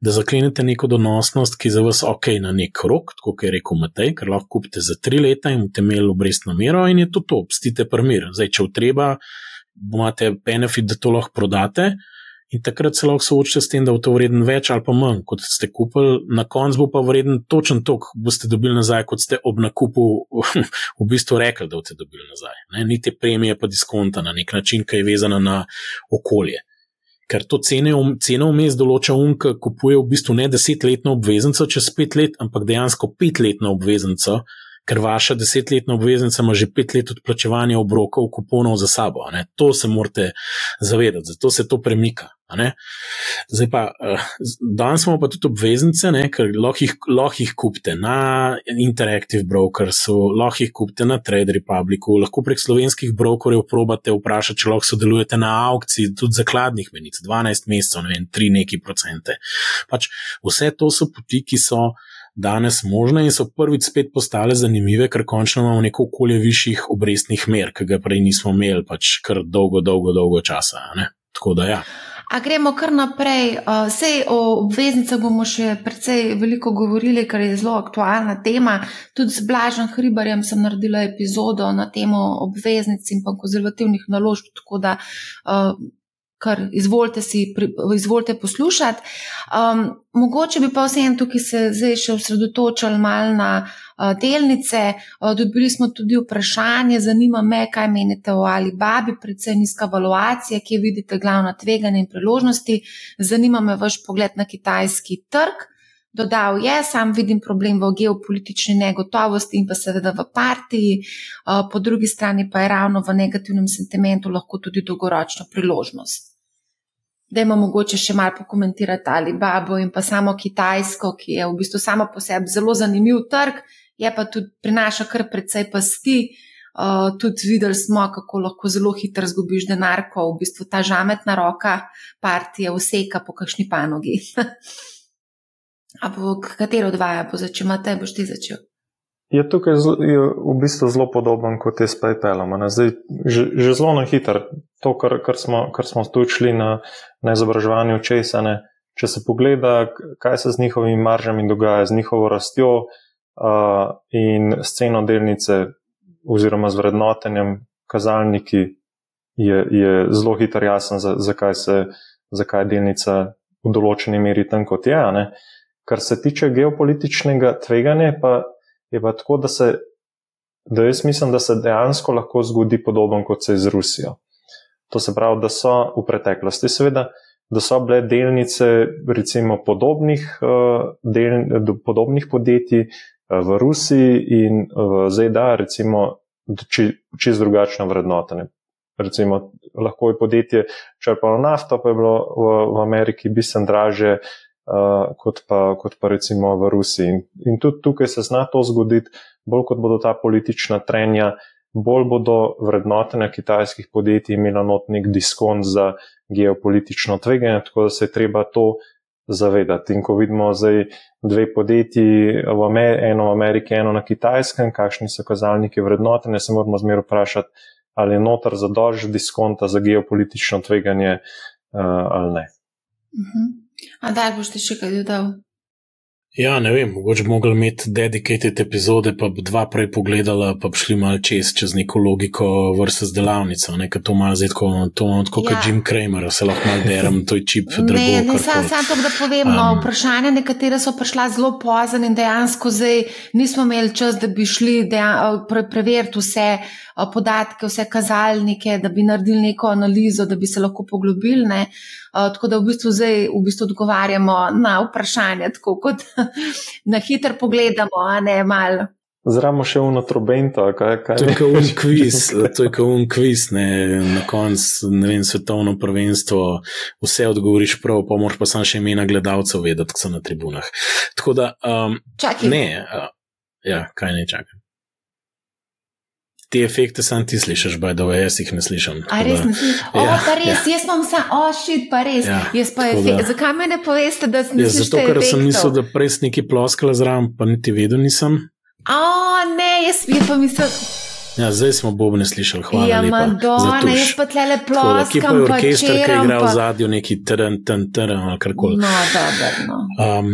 da zaklenete neko donosnost, ki je za vas ok na nek rok, kot je rekel Matej, ker lahko kupite za tri leta in imate imeli obrestno mero in je to to, pstite primir. Zdaj, če v treba, imate benefit, da to lahko prodate. In takrat se lahko soočite s tem, da bo to vreden več ali pa manj, kot ste kupili, na koncu bo pa vreden točen tok, boste dobili nazaj, kot ste ob nakupu v bistvu rekli, da boste dobili nazaj. Ne? Ni te premije, pa diskonta na nek način, ki je vezana na okolje ker to cene, um, ceno vmes določa um, ki kupuje v bistvu ne desetletno obveznico čez pet let, ampak dejansko petletno obveznico, ker vaša desetletna obveznica ima že pet let odplačevanja obrokov, kuponov za sabo. To se morate zavedati, zato se to premika. Zdaj pa, eh, danes smo pa tudi obveznice, ne, ker lahko jih, lahko jih kupite na Interactive Brokersu, lahko jih kupite na Trade Republicu, lahko prek slovenskih brokerjev probate vprašati, če lahko sodelujete na aukciji, tudi zakladnih menic, 12 mesecev, ne vem, 3 neki procente. Pač vse to so poti, ki so danes možne in so prvič spet postale zanimive, ker končno imamo neko okolje višjih obrestnih mer, ki ga prej nismo imeli pač kar dolgo, dolgo, dolgo časa. Ne? Tako da ja. A gremo kar naprej. Vsej o obveznicah bomo še precej veliko govorili, ker je zelo aktualna tema. Tudi z Blažem Hribarjem sem naredila epizodo na temo obveznic in pa konzervativnih naložb, tako da kar izvolite, si, izvolite poslušati. Um, mogoče bi pa vseeno tukaj se zdaj še osredotočili malo na uh, delnice. Uh, dobili smo tudi vprašanje, zanima me, kaj menite o Alibabi, predvsem nizka valuacija, kje vidite glavna tveganja in priložnosti. Zanima me vaš pogled na kitajski trg. Dodal je, sam vidim problem v geopolitični negotovosti in pa seveda v partiji, po drugi strani pa je ravno v negativnem sentimentu lahko tudi dolgoročna priložnost. Da ima mogoče še malo pokomentirati ali babo in pa samo Kitajsko, ki je v bistvu samo po sebi zelo zanimiv trg, je pa tudi prinaša kar precej pasti. Uh, tudi videli smo, kako lahko zelo hitro zgubiš denar, ko v bistvu ta žametna roka partije vseka po kakšni panogi. A bo katero odvaja, bo začel, imate, boš ti začel? Je tukaj je v bistvu zelo podoben kot je s PayPalom. Zdaj, že, že zelo na hiter, to, kar, kar, smo, kar smo tu šli na, na izobraževanje česane. Če se pogleda, kaj se z njihovimi maržami dogaja, z njihovo rastjo uh, in s ceno delnice, oziroma z vrednotenjem kazalniki, je, je zelo hiter jasen, zakaj za zakaj je delnica v določeni meri tam, kot je. Ne? Kar se tiče geopolitičnega tveganja, pa je pa tako, da, se, da jaz mislim, da se dejansko lahko zgodi podoben kot se je z Rusijo. To se pravi, da so v preteklosti, seveda, da so bile delnice recimo podobnih, uh, del, podobnih podjetij uh, v Rusiji in v ZDA, recimo, čist drugačno vrednotenje. Recimo, lahko je podjetje črpalo nafto, pa je bilo v, v Ameriki bistveno draže kot, pa, kot pa recimo v Rusiji. In, in tudi tukaj se zna to zgoditi, bolj kot bodo ta politična trenja, bolj bodo vrednotenja kitajskih podjetij imela notnik diskont za geopolitično tveganje, tako da se je treba to zavedati. In ko vidimo zdaj dve podjetji, v Amer eno v Ameriki, eno na kitajskem, kakšni so kazalniki vrednotenja, se moramo zmer vprašati, ali je notar za dolž diskonta za geopolitično tveganje uh, ali ne. Uh mhm. -huh. A da boš ti še kaj dodal? Ja, ne vem, mogoče bi mogli imeti dedicated epizode, pa bi dva prej pogledala, pa bi šli malo čez, čez neko logiko z delavnico, nekaj to malo zdaj, tako, to, tako ja. kot Jim Kramer, se lahko malo derem, to je čip, drago. Ne, ne, sam, sam to, da povem, no, um, vprašanja nekatera so prišla zelo pozan in dejansko zdaj nismo imeli čas, da bi šli pre, preveriti vse podatke, vse kazalnike, da bi naredili neko analizo, da bi se lahko poglobili. Ne? Tako da v bistvu zdaj v bistvu odgovarjamo na vprašanje, tako kot na hiter pogledamo, a ne malo. Zramo še v notrobento, kaj, kaj to je kot un kviz, to je kot un kviz, ne, na koncu, ne vem, svetovno prvenstvo, vse odgovoriš prav, pa moraš pa sam še imena gledalcev vedeti, ki so na tribunah. Tako da, um, čakaj. Ne, uh, ja, kaj ne čakaj te efekte sam ti slišiš, baj da jaz jih ne slišim. A res ne slišiš? O, ja, pa res, ja. jaz imam sam, o, šit, pa res. Ja, jaz pa efekt. Zakaj me ne poveste, da sem jaz? Zato, ker sem mislil, da prej neki ploskala zraven, pa niti vedel nisem. O, ne, jaz, jaz pa mislil. Ja, zdaj smo bobne slišali, hvala. Ja, Madonna, jaz pa tle ploskam. Kje pa je orkester, ki je igral v zadju neki trn, trn, trn, ali karkoli. No, dobro, no. Um,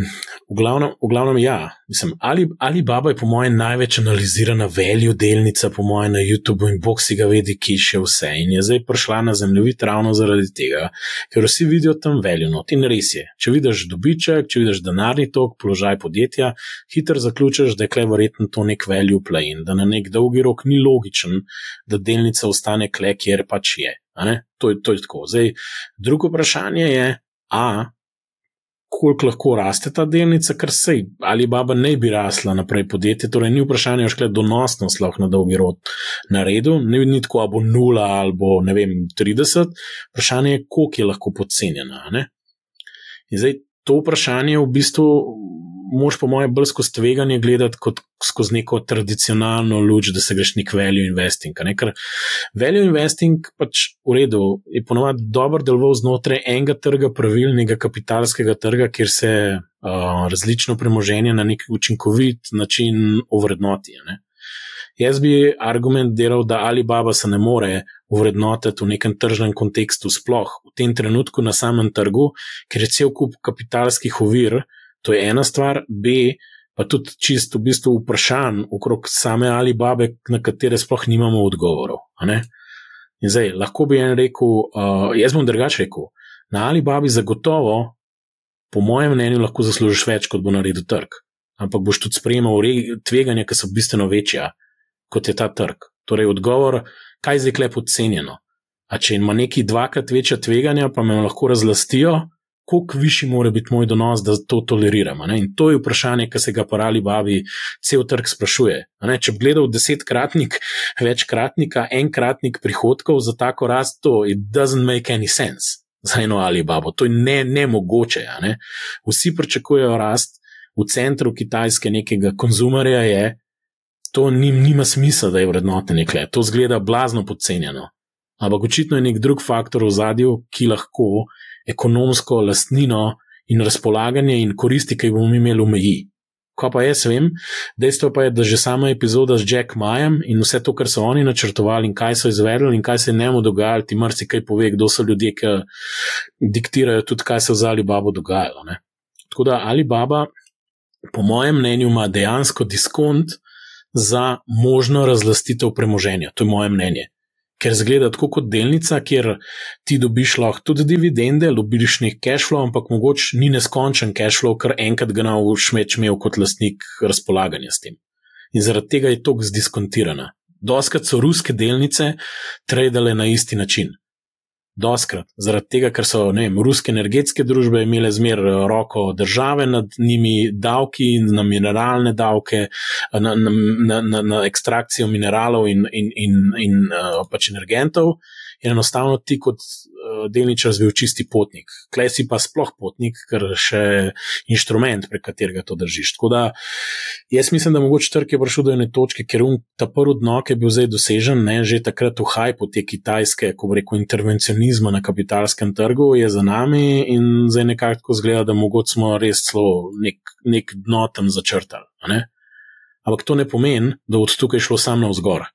v glavnem, v glavnem ja. Mislim, Ali, Alibaba je po mojem največ analizirana veljo delnica, po mojem na YouTubu in bog si ga vedi, ki še vse. In je zdaj prišla na zemljevid ravno zaradi tega, ker vsi vidijo tam veljo. No, in res je. Če vidiš dobiček, če vidiš denarni tok, položaj podjetja, hitro zaključiš, da je kle verjetno to nek veljo play in da na nek dolgi rok ni logičen, da delnica ostane kle, kjer pač je. To, je. to je tako. Zdaj, drugo vprašanje je, a koliko lahko raste ta delnica, ker se ali baba ne bi rasla naprej podjetje. Torej, ni vprašanje, ali je donosnost lahko na dolgi rok naredil, ne vem, tako ali bo nula ali bo ne vem, 30, vprašanje je, koliko je lahko podcenjena. In zdaj to vprašanje v bistvu moš po mojem bolj skozi tveganje gledati kot skozi neko tradicionalno luč, da se greš nek value investing. Ne? Ker value investing pač v redu je ponovadi dober deloval znotraj enega trga, pravilnega kapitalskega trga, kjer se uh, različno premoženje na nek učinkovit način ovrednoti. Ne? Jaz bi argument delal, da Alibaba se ne more uvrednotiti v nekem tržnem kontekstu, sploh v tem trenutku na samem trgu, ker je cel kup kapitalskih ovir, To je ena stvar, B, pa tudi čisto v bistvu vprašanj okrog same Alibabe, na katere sploh nimamo odgovorov. In zdaj, lahko bi en rekel, uh, jaz bom drugače rekel, na Alibabi zagotovo, po mojem mnenju, lahko zaslužiš več, kot bo naredil trg. Ampak boš tudi sprejemal tveganja, ki so bistveno večja, kot je ta trg. Torej, odgovor, kaj je zdaj lepo cenjeno. A če ima neki dvakrat večja tveganja, pa me lahko razlastijo, koliko višji mora biti moj donos, da to toleriramo. In to je vprašanje, ki se ga porali babi, cel trg sprašuje. Če bi gledal desetkratnik, večkratnika, enkratnik prihodkov za tako rast, to it doesn't make any sense za eno ali babo. To je ne, nemogoče. Ne? Vsi pričakujejo rast v centru kitajske nekega konzumerja, je, to nim, nima smisla, da je vrednote nekle. To zgleda blazno podcenjeno. Ampak očitno je nek drug faktor v zadju, ki lahko ekonomsko lastnino in razpolaganje in koristi, ki jih bomo imeli v meji. Ko pa jaz vem, dejstvo pa je, da že sama epizoda z Jack Majem in vse to, kar so oni načrtovali in kaj so izvedli in kaj se je njemu dogajalo, ti marsikaj pove, kdo so ljudje, ki diktirajo tudi, kaj se v Alibaba dogajalo. Ne? Tako da Alibaba, po mojem mnenju, ima dejansko diskont za možno razlastitev premoženja. To je moje mnenje ker zgleda tako kot delnica, kjer ti dobiš lahko tudi dividende, dobiš nek cash flow, ampak mogoče ni neskončen cash flow, ker enkrat ga na všmeč imel kot lastnik razpolaganja s tem. In zaradi tega je to zdiskontirana. Doskrat so ruske delnice tradele na isti način. Doskrat, zaradi tega, ker so vem, ruske energetske družbe imele zmer eh, roko države nad njimi, davki na mineralne davke, na, na, na, na, na ekstrakcijo mineralov in, in, in, in uh, pač energentov, in enostavno ti kot uh, delničar zbil čisti potnik. Klej si pa sploh potnik, ker še inštrument, prek katerega to držiš. Tako da jaz mislim, da mogoče trg je prišel do ene točke, ker um, ta prvi dno, ki je bil zdaj dosežen, ne, že takrat v hajpu te kitajske, ko reko, intervencionizma na kapitalskem trgu, je za nami in zdaj nekako zgleda, da mogoče smo res celo nek, nek dno tam začrtali. Ampak to ne pomeni, da od tukaj šlo samo na vzgor.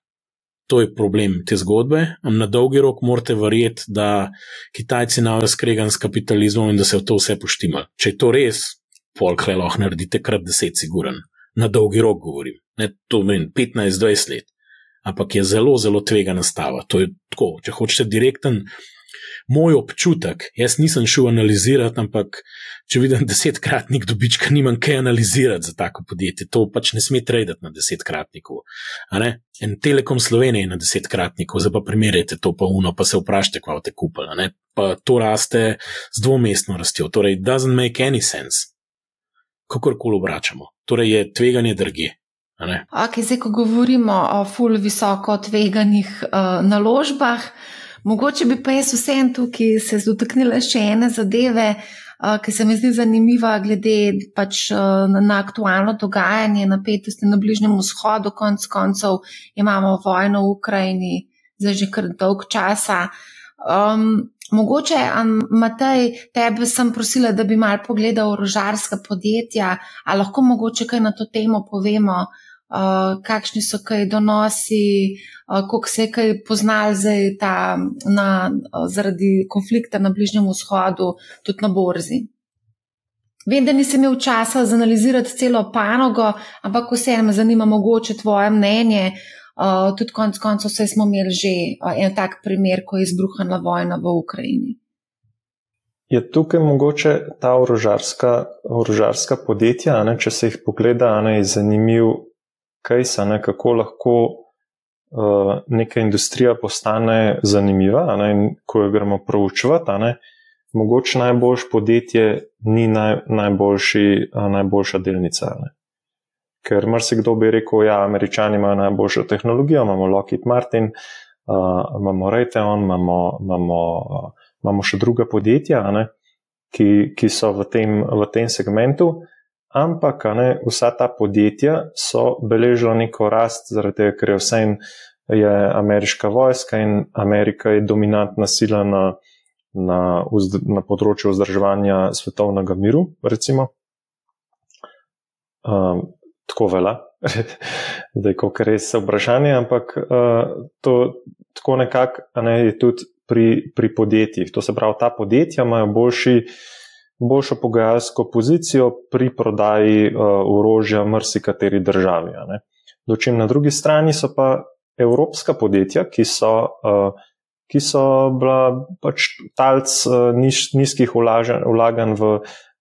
To je problem te zgodbe. Na dolgi rok morate verjeti, da Kitajci na razkregan s kapitalizmom in da se v to vse poštima. Če je to res, polk le lahko naredite krat deset, siguren. Na dolgi rok govorim. Ne, to meni 15-20 let. Ampak je zelo, zelo tvega nastava. To je tako, če hočete direkten moj občutek, jaz nisem šel analizirati, ampak če vidim desetkratnik dobička, nimam kaj analizirati za tako podjetje. To pač ne sme traditi na desetkratniku. En Telekom Slovenije je na desetkratniku, zdaj pa primerjate to pa uno, pa se vprašajte, kva te kupili. Pa to raste z dvomestno rastjo. Torej, doesn't make any sense. Kakorkoli obračamo. Torej, je tveganje drugje. Okay, zdaj, ko govorimo o ful visoko tveganih uh, naložbah, Mogoče bi pa jaz vsem tukaj se dotaknila še ene zadeve, uh, ki se mi zdi zanimiva, glede pač, uh, na aktualno dogajanje, napetosti na Bližnjem vzhodu, konc koncev imamo vojno v Ukrajini, zdaj že kar dolg časa. Um, mogoče, Matej, tebe sem prosila, da bi mal pogledal orožarska podjetja, ali lahko mogoče kaj na to temo povemo. Uh, kakšni so kaj donosi, uh, koliko se je kaj poznal zdaj ta, na, uh, zaradi konflikta na Bližnjem vzhodu, tudi na borzi. Vem, da nisem imel časa zanalizirati celo panogo, ampak vseeno me zanima mogoče tvoje mnenje. Uh, tudi konec koncev smo imeli že uh, en tak primer, ko je izbruhnila vojna v Ukrajini. Je tukaj mogoče ta orožarska, orožarska podjetja, ne, če se jih pogleda, ne, je zanimiv case, ne, kako lahko uh, neka industrija postane zanimiva. Ne, ko jo gremo proučevati, mogoče najboljše podjetje ni naj, najboljši, uh, najboljša delnica. Ne. Ker marsikdo bi rekel, da ja, američani imajo najboljšo tehnologijo, imamo Lockheed Martin, uh, imamo Raytheon, imamo, imamo, imamo še druga podjetja, ne, ki, ki so v tem, v tem segmentu. Ampak ne, vsa ta podjetja so beležila neko rast, zaradi tega, ker je vse en je ameriška vojska in Amerika je dominantna sila na, na, na področju vzdrževanja svetovnega miru. Um, tako vela, da je kot res vprašanje, ampak uh, to tako nekako ne, je tudi pri, pri podjetjih. To se pravi, ta podjetja imajo boljši boljšo pogajalsko pozicijo pri prodaji uh, orožja marsikateri državi. Dočim na drugi strani so pa evropska podjetja, ki so, uh, ki so bila pač talc uh, niz, nizkih vlaganj v,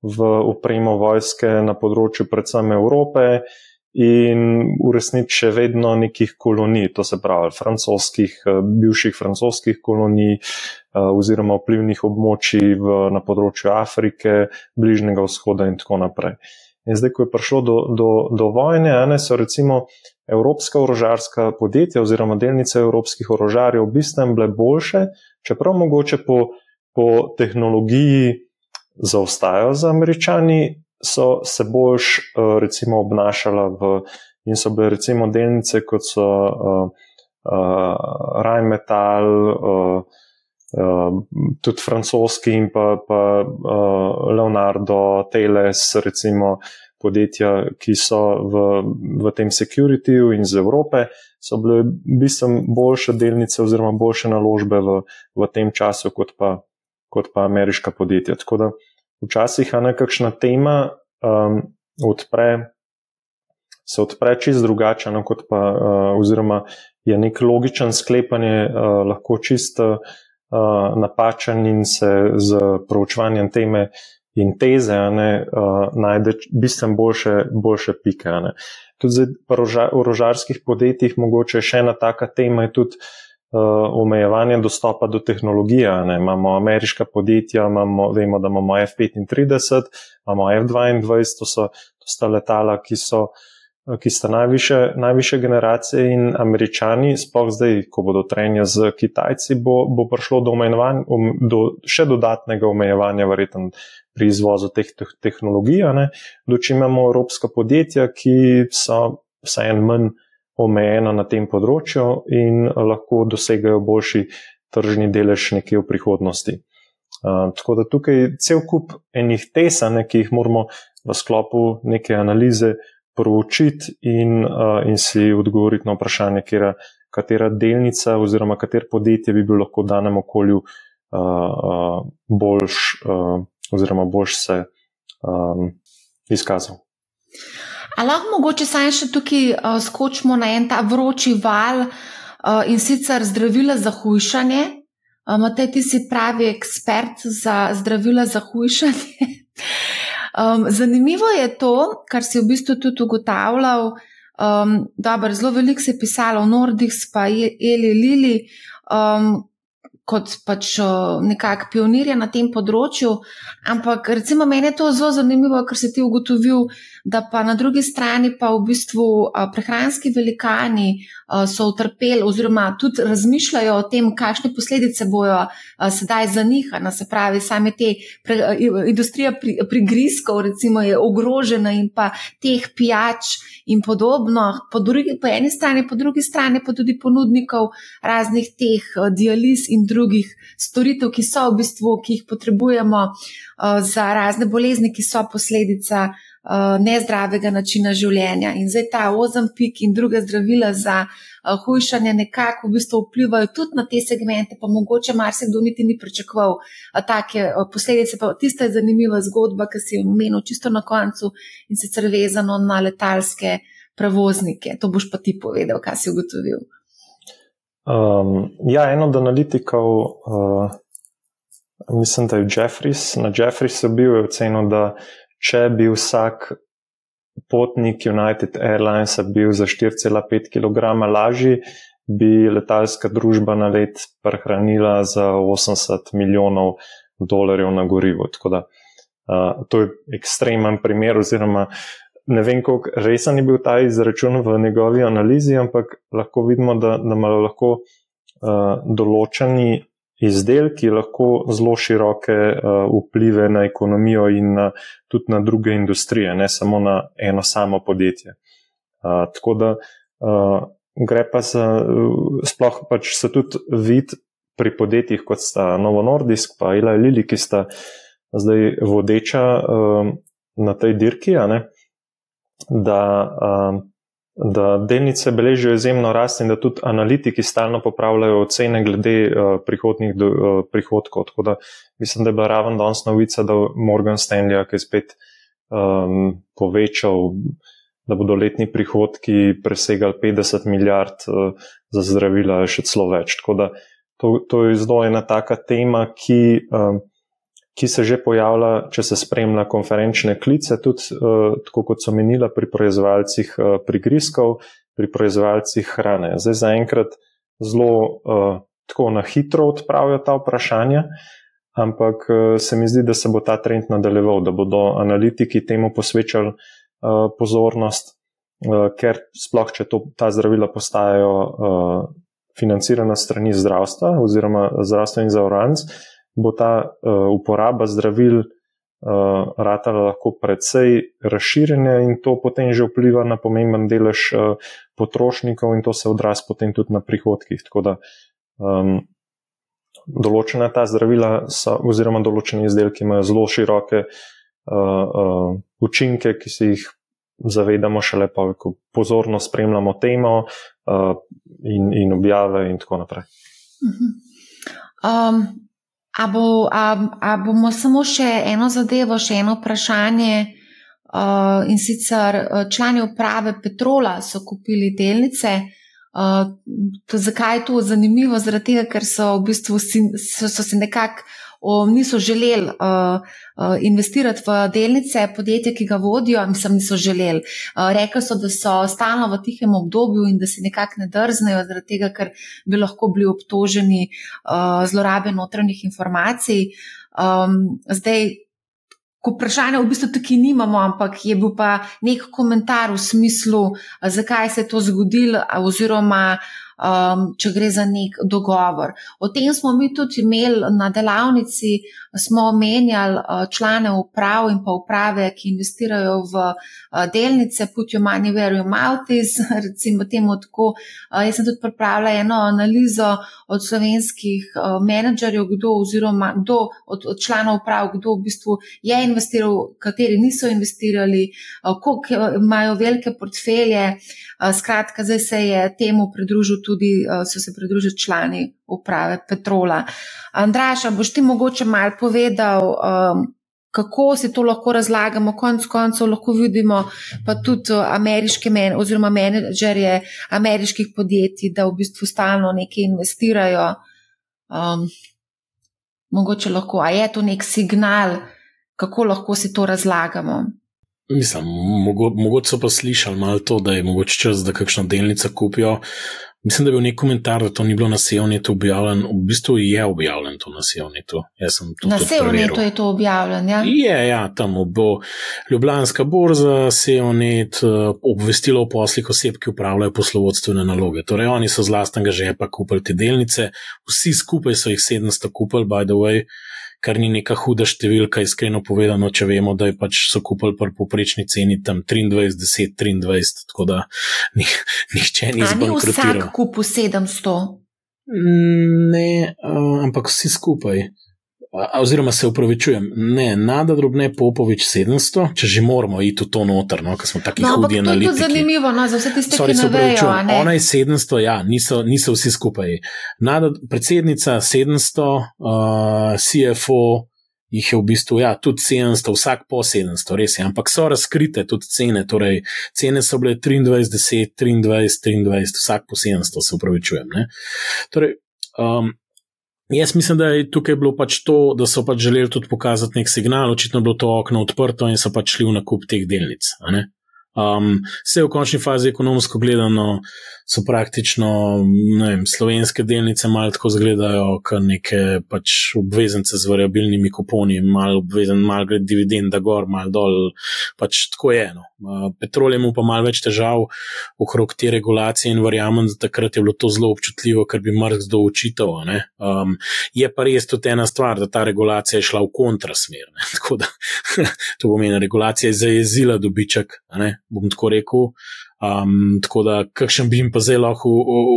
v upremo vojske na področju predvsem Evrope in v resnici še vedno nekih kolonij, to se pravi francoskih, eh, bivših francoskih kolonij eh, oziroma vplivnih območij v, na področju Afrike, Bližnjega vzhoda in tako naprej. In zdaj, ko je prišlo do, do, do vojne, ne, so recimo evropska orožarska podjetja oziroma delnice evropskih orožarjev v bistvu bile boljše, čeprav mogoče po, po tehnologiji zaostajajo za američani, so se boljš uh, recimo obnašala v, in so bile recimo delnice kot so uh, uh, Rheinmetall, uh, uh, tudi francoski in pa, pa uh, Leonardo, Teles, recimo podjetja, ki so v, v tem securityju in z Evrope, so bile bistveno boljše delnice oziroma boljše naložbe v, v tem času kot pa, kot pa ameriška podjetja. Tako da včasih je nekakšna tema um, odpre. Se odpre čist drugače, no, kot pa, uh, oziroma je nek logičen sklepanje uh, lahko čisto uh, napačen in se z proučevanjem teme in teze ne, uh, najde bistveno boljše, boljše pike. Ne. Tudi v orožarskih podjetjih, mogoče še ena taka tema je tudi omejevanje dostopa do tehnologije. Ne. Imamo ameriška podjetja, imamo, vemo, da imamo F-35, imamo F-22, to so, to so letala, ki so. Ki sta najviše, najviše generacije, in američani, sploh zdaj, ko bodo trenja z Kitajci, bo, bo prišlo do, um, do še dodatnega omejevanja, verjetno pri izvozu teh tehnologij, doči imamo evropska podjetja, ki so vseeno manj omejena na tem področju in lahko dosegajo boljši tržni delež nekje v prihodnosti. Uh, tako da tukaj je cel kup enih tesane, ki jih moramo v sklopu neke analize proučiti in, uh, in si odgovoriti na vprašanje, katera, katera delnica oziroma katero podjetje bi bilo lahko v danem okolju uh, boljš. Oziroma boš se um, izkazal. Ali lahko mogoče saj še tukaj uh, skočimo na en ta vroči val uh, in sicer zdravila za hujšanje? Uh, Matej, ti si pravi ekspert za zdravila za hujšanje. um, zanimivo je to, kar si v bistvu tudi ugotavljal. Um, dobro, zelo veliko se je pisalo o Nordih, pa Eli Lili, um, kot pač nekakšen pionir na tem področju. Ampak recimo meni je to zelo zanimivo, ker si ti ugotovil, da pa na drugi strani pa v bistvu prehranski velikani so utrpeli oziroma tudi razmišljajo o tem, kakšne posledice bojo sedaj za njih. No, se pravi, same te pre, industrija prigrizkov recimo je ogrožena in pa teh pijač in podobno. Po, drugi, po eni strani, po drugi strani pa tudi ponudnikov raznih teh dializ in drugih storitev, ki so v bistvu, ki jih potrebujemo za razne bolezni, ki so posledica nezdravega načina življenja. In zdaj ta ozampik in druge zdravila za uh, hujšanje nekako v bistvu vplivajo tudi na te segmente, pa mogoče marsikdo niti ni pričakoval uh, take posledice. Pa tista je zanimiva zgodba, ki si jo omenil čisto na koncu in sicer vezano na letalske prevoznike. To boš pa ti povedal, kaj si ugotovil. Um, ja, eno od analitikov, uh, mislim, da je Jeffries. Na Jeffries je bil ocenjen, da če bi vsak potnik United Airlines bil za 4,5 kg lažji, bi letalska družba na let prehranila za 80 milijonov dolarjev na gorivo. Tako da uh, to je ekstremen primer, oziroma ne vem, kako resen je bil ta izračun v njegovi analizi, ampak lahko vidimo, da, imajo lahko uh, določeni izdelki lahko zelo široke uh, vplive na ekonomijo in na, tudi na druge industrije, ne samo na eno samo podjetje. Uh, tako da uh, gre pa za, sploh pač se tudi vid pri podjetjih, kot sta Novo Nordisk, pa Ila Lili, ki sta zdaj vodeča na tej dirki, da uh, da delnice beležijo izjemno rast in da tudi analitiki stalno popravljajo ocene glede uh, prihodnih do, uh, prihodkov. Tako da mislim, da je bila raven danes novica, da Morgan Stanley, ki je spet um, povečal, da bodo letni prihodki presegali 50 milijard uh, za zdravila, še celo več. Tako da to, to je zelo ena taka tema, ki. Um, ki se že pojavlja, če se spremlja konferenčne klice, tudi uh, tako kot so menila pri proizvajalcih uh, prigrizkov, pri proizvajalcih hrane. Zdaj zaenkrat zelo uh, tako na hitro odpravijo ta vprašanja, ampak se mi zdi, da se bo ta trend nadaljeval, da bodo analitiki temu posvečali pozornost, ker sploh, če to, ta zdravila postajajo financirana strani zdravstva oziroma zdravstvenih zavarovalnic, bo ta uh, uporaba zdravil uh, ratala lahko precej razširjena in to potem že vpliva na pomemben delež uh, potrošnikov in to se odraz potem tudi na prihodkih. Tako da um, določene ta zdravila, so, oziroma določeni izdelki imajo zelo široke uh, uh, učinke, ki si jih zavedamo šele pa, ko pozorno spremljamo temo uh, in, in objave in tako naprej. Um, a, bo, a, a bomo samo še eno zadevo, še eno vprašanje? Uh, in sicer člani uprave Petrola so kupili delnice, Uh, to, zakaj je to zanimivo? Tega, ker so v bistvu si, so, so se nekako niso želeli uh, uh, investirati v delnice podjetja, ki ga vodijo, sem niso želeli. Uh, rekli so, da so stalno v tihem obdobju in da se nekako ne drznejo, zaradi tega, ker bi lahko bili obtoženi uh, zlorabe notranjih informacij. Um, zdaj, Ko vprašanja v bistvu tukaj nimamo, ampak je bil pa nek komentar v smislu, zakaj se je to zgodilo, oziroma um, če gre za nek dogovor. O tem smo mi tudi imeli na delavnici, smo omenjali uh, člane uprav in pa uprave, ki investirajo v uh, delnice, put your money where your mouth is, recimo temu tako. Uh, jaz sem tudi pripravila eno analizo od slovenskih menedžerjev, kdo oziroma kdo od, od članov uprav, kdo v bistvu je investiral, kateri niso investirali, koliko imajo velike portfelje. Skratka, zdaj se je temu pridružil tudi so se pridružili člani uprave Petrola. Andraša, boš ti mogoče mal povedal, um, kako se to lahko razlagamo, konc koncev lahko vidimo pa tudi ameriške men oziroma menedžerje ameriških podjetij, da v bistvu stalno nekaj investirajo. Um, mogoče lahko, a je to nek signal, kako lahko si to razlagamo. Mislim, mogo, mogoče so pa slišali malo to, da je mogoče čas, da kakšno delnico kupijo. Mislim, da je bil nek komentar, da to ni bilo na Sevnitu objavljeno. V bistvu je objavljeno to na Sevnitu. Na Sevnitu je to objavljeno. Ja? Je, ja, tam bo Ljubljanska borza, Sevnit, eh, obvestilo o poslih oseb, ki upravljajo poslovodstvene naloge. Torej, oni so z lastnega žepa kupili te delnice, vsi skupaj so jih 700 kupili, by the way kar ni neka huda številka, iskreno povedano, če vemo, da je pač so kupili pri poprečni ceni tam 23, 10, 23, tako da nihče ni zbankrotiral. Vsak kupu 700. Ne, ampak vsi skupaj oziroma se upravičujem, ne, nada drobne Popovič 700, če že moramo iti v to noter, no, ker smo taki no, hudi analitiki. To je zanimivo, no, za vse tiste, Sorry, ki ne vejo. Ona je 700, ja, niso, niso vsi skupaj. Nada, predsednica 700, uh, CFO jih je v bistvu, ja, tudi 700, vsak po 700, res je, ampak so razkrite tudi cene, torej cene so bile 23, 10, 23, 23, vsak po 700, se upravičujem. Torej, um, Jaz mislim, da je tukaj bilo pač to, da so pač želeli tudi pokazati nek signal, očitno je bilo to okno odprto in so pač šli v nakup teh delnic. Um, vse v končni fazi, ekonomsko gledano, so praktično vem, slovenske delnice malo tako izgledajo, kot neke pač obveznice z variabilnimi kuponi, malo obvezen, malo gre dividenda gor, malo dol, pač tako je eno. Petrol ima pa malo več težav okrog te regulacije in verjamem, da takrat je bilo to zelo občutljivo, ker bi Marx do učitev. Um, je pa res tudi ena stvar, da ta regulacija je šla v kontrasmer. Ne? Tako da to pomeni, regulacija je zajezila dobiček, bom tako rekel. Um, tako da, kakšen bi jim pa zdaj lahko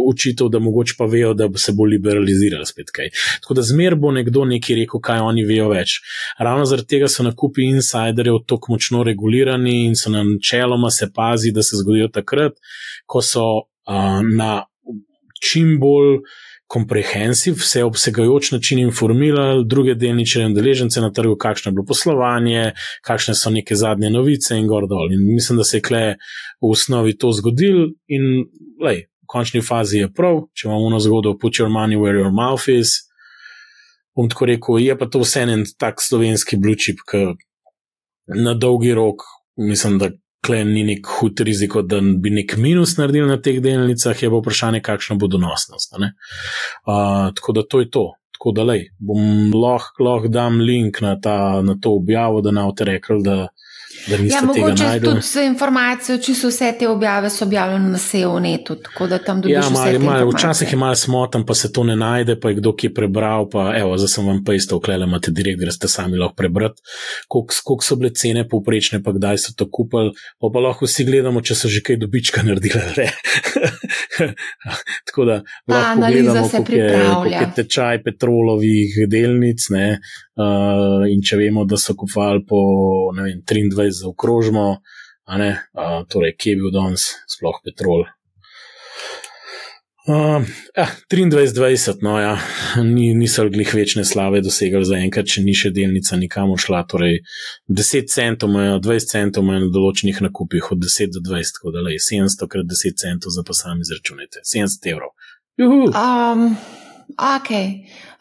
učitelj, da mogoče pa vejo, da se bo liberaliziralo spet kaj. Tako da zmer bo nekdo nekaj rekel, kaj oni vejo več. Ravno zaradi tega so nakupi insiderjev tako močno regulirani in so na načeloma se pazi, da se zgodijo takrat, ko so uh, na čim bolj komprehensiv, vseobsegajoč način informirali druge delničarje in deležence na trgu, kakšno je bilo poslovanje, kakšne so neke zadnje novice in gor dol. In mislim, da se je kle v osnovi to zgodil in lej, v končni fazi je prav, če imamo eno zgodbo, put your money where your mouth is. Bom tako rekel, je pa to vse en tak slovenski blue chip, ki na dolgi rok, mislim, da klej ni nek hud rizik, da bi nek minus naredil na teh delnicah, je pa vprašanje, kakšna bo donosnost. Uh, tako da to je to. Tako da lej, bom lahko lah dam link na, ta, na to objavo, da na te rekel, da Ja, mogoče najdel. tudi za informacijo, če so vse te objave so objavljene na SEO-netu, tako da tam dobiš Ja, vse te malo, informacije. včasih je malo smotan, pa se to ne najde, pa je kdo ki je prebral. Pa, evo, zdaj sem vam pa isto vklele, imate direkt, greste sami lahko prebrati, koliko koliko so bile cene povprečne, pa kdaj so to kupili. Pa, pa lahko vsi gledamo, če so že kaj dobička naredili. Tako da lahko gledamo, koliko je, koliko je tečaj petrolovih delnic. Ne, uh, in če vemo, da so kupovali po vem, 23 za okrožmo, a ne, uh, torej kje je bil danes sploh petrol. Uh, ja, 23-20, no ja, Ni, niso glih večne slave dosegali za enkrat, če ni še delnica nikamor šla. Torej, 10 centov imajo, 20 centov imajo na določenih nakupih, od 10 do 20, tako da je 700 krat 10 centov za pa sami izračunajte, 70 evrov. Um, ok.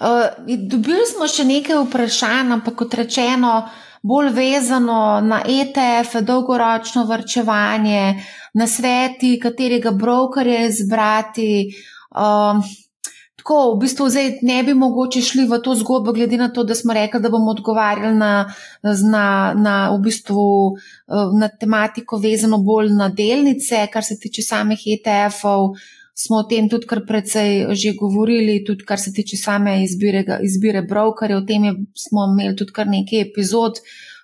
Uh, dobili smo še nekaj vprašanj, ampak kot rečeno, bolj vezano na ETF, dolgoročno vrčevanje, na sveti, katerega brokerja izbrati. Um, Tako, v bistvu zdaj ne bi mogoče šli v to zgodbo, glede na to, da smo rekli, da bomo odgovarjali na, na, na, v bistvu, eh, na tematiko vezano bolj na delnice, kar se tiče samih ETF-ov. Smo o tem tudi kar precej že govorili, tudi kar se tiče same izbire, izbire brokerja, o tem je, smo imeli tudi kar nekaj epizod.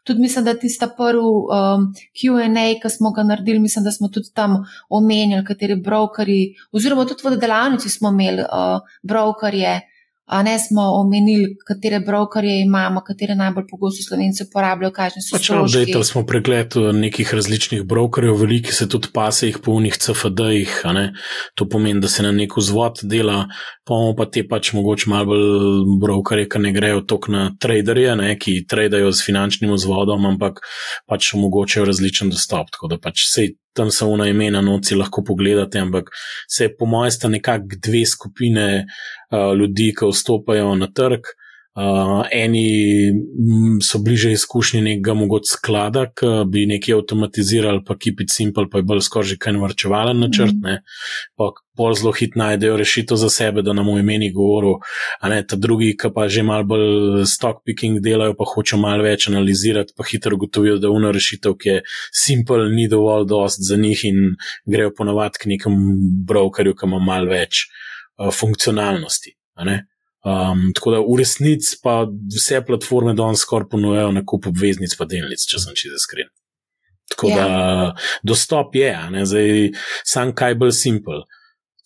Tudi mislim, da tista prvi um, QA, ki smo ga naredili, mislim, da smo tudi tam omenjali, kateri brokeri, oziroma tudi v delavnici smo imeli uh, brokerje, a ne smo omenili, katere brokerje imamo, katere najbolj pogosto slovenci uporabljajo, kakšne so Pač stroški. dejtel smo pregled eh, nekih različnih brokerjev, veliki se tudi pase jih po unih CFD-jih. To pomeni, da se na nek vzvod dela, pa imamo pa te pač mogoče malo bolj brokerje, ki ne grejo tok na traderje, ne, ki tradejo z finančnim vzvodom, ampak pač omogočajo različen dostop. Tako da pač sej tam so una imena noci lahko pogledate, ampak se po mojem sta nekako dve skupine uh, ljudi, ki vstopajo na trg. Uh, eni mm, so bliže izkušnji nekega mogoče sklada, ki bi nekaj avtomatizirali, pa keep it simple, pa je bolj skoraj že kaj vrčevalen načrt, ne. Pa pol zelo hit najdejo rešitev za sebe, da nam v imeni govoril, a ne ta drugi, ki pa že mal bolj stock picking delajo, pa hočejo mal več analizirati, pa hitro ugotovijo, da una rešitev, ki je simple, ni dovolj dost za njih in grejo ponovadi k nekemu brokerju, ki ima mal več uh, funkcionalnosti, a ne. Um, tako da v resnici pa vse platforme danes skoraj ponujajo nakup obveznic pa delnic, če sem čisto iskren. Tako Ja. da dostop je, ne zdaj sam kaj bolj simpel.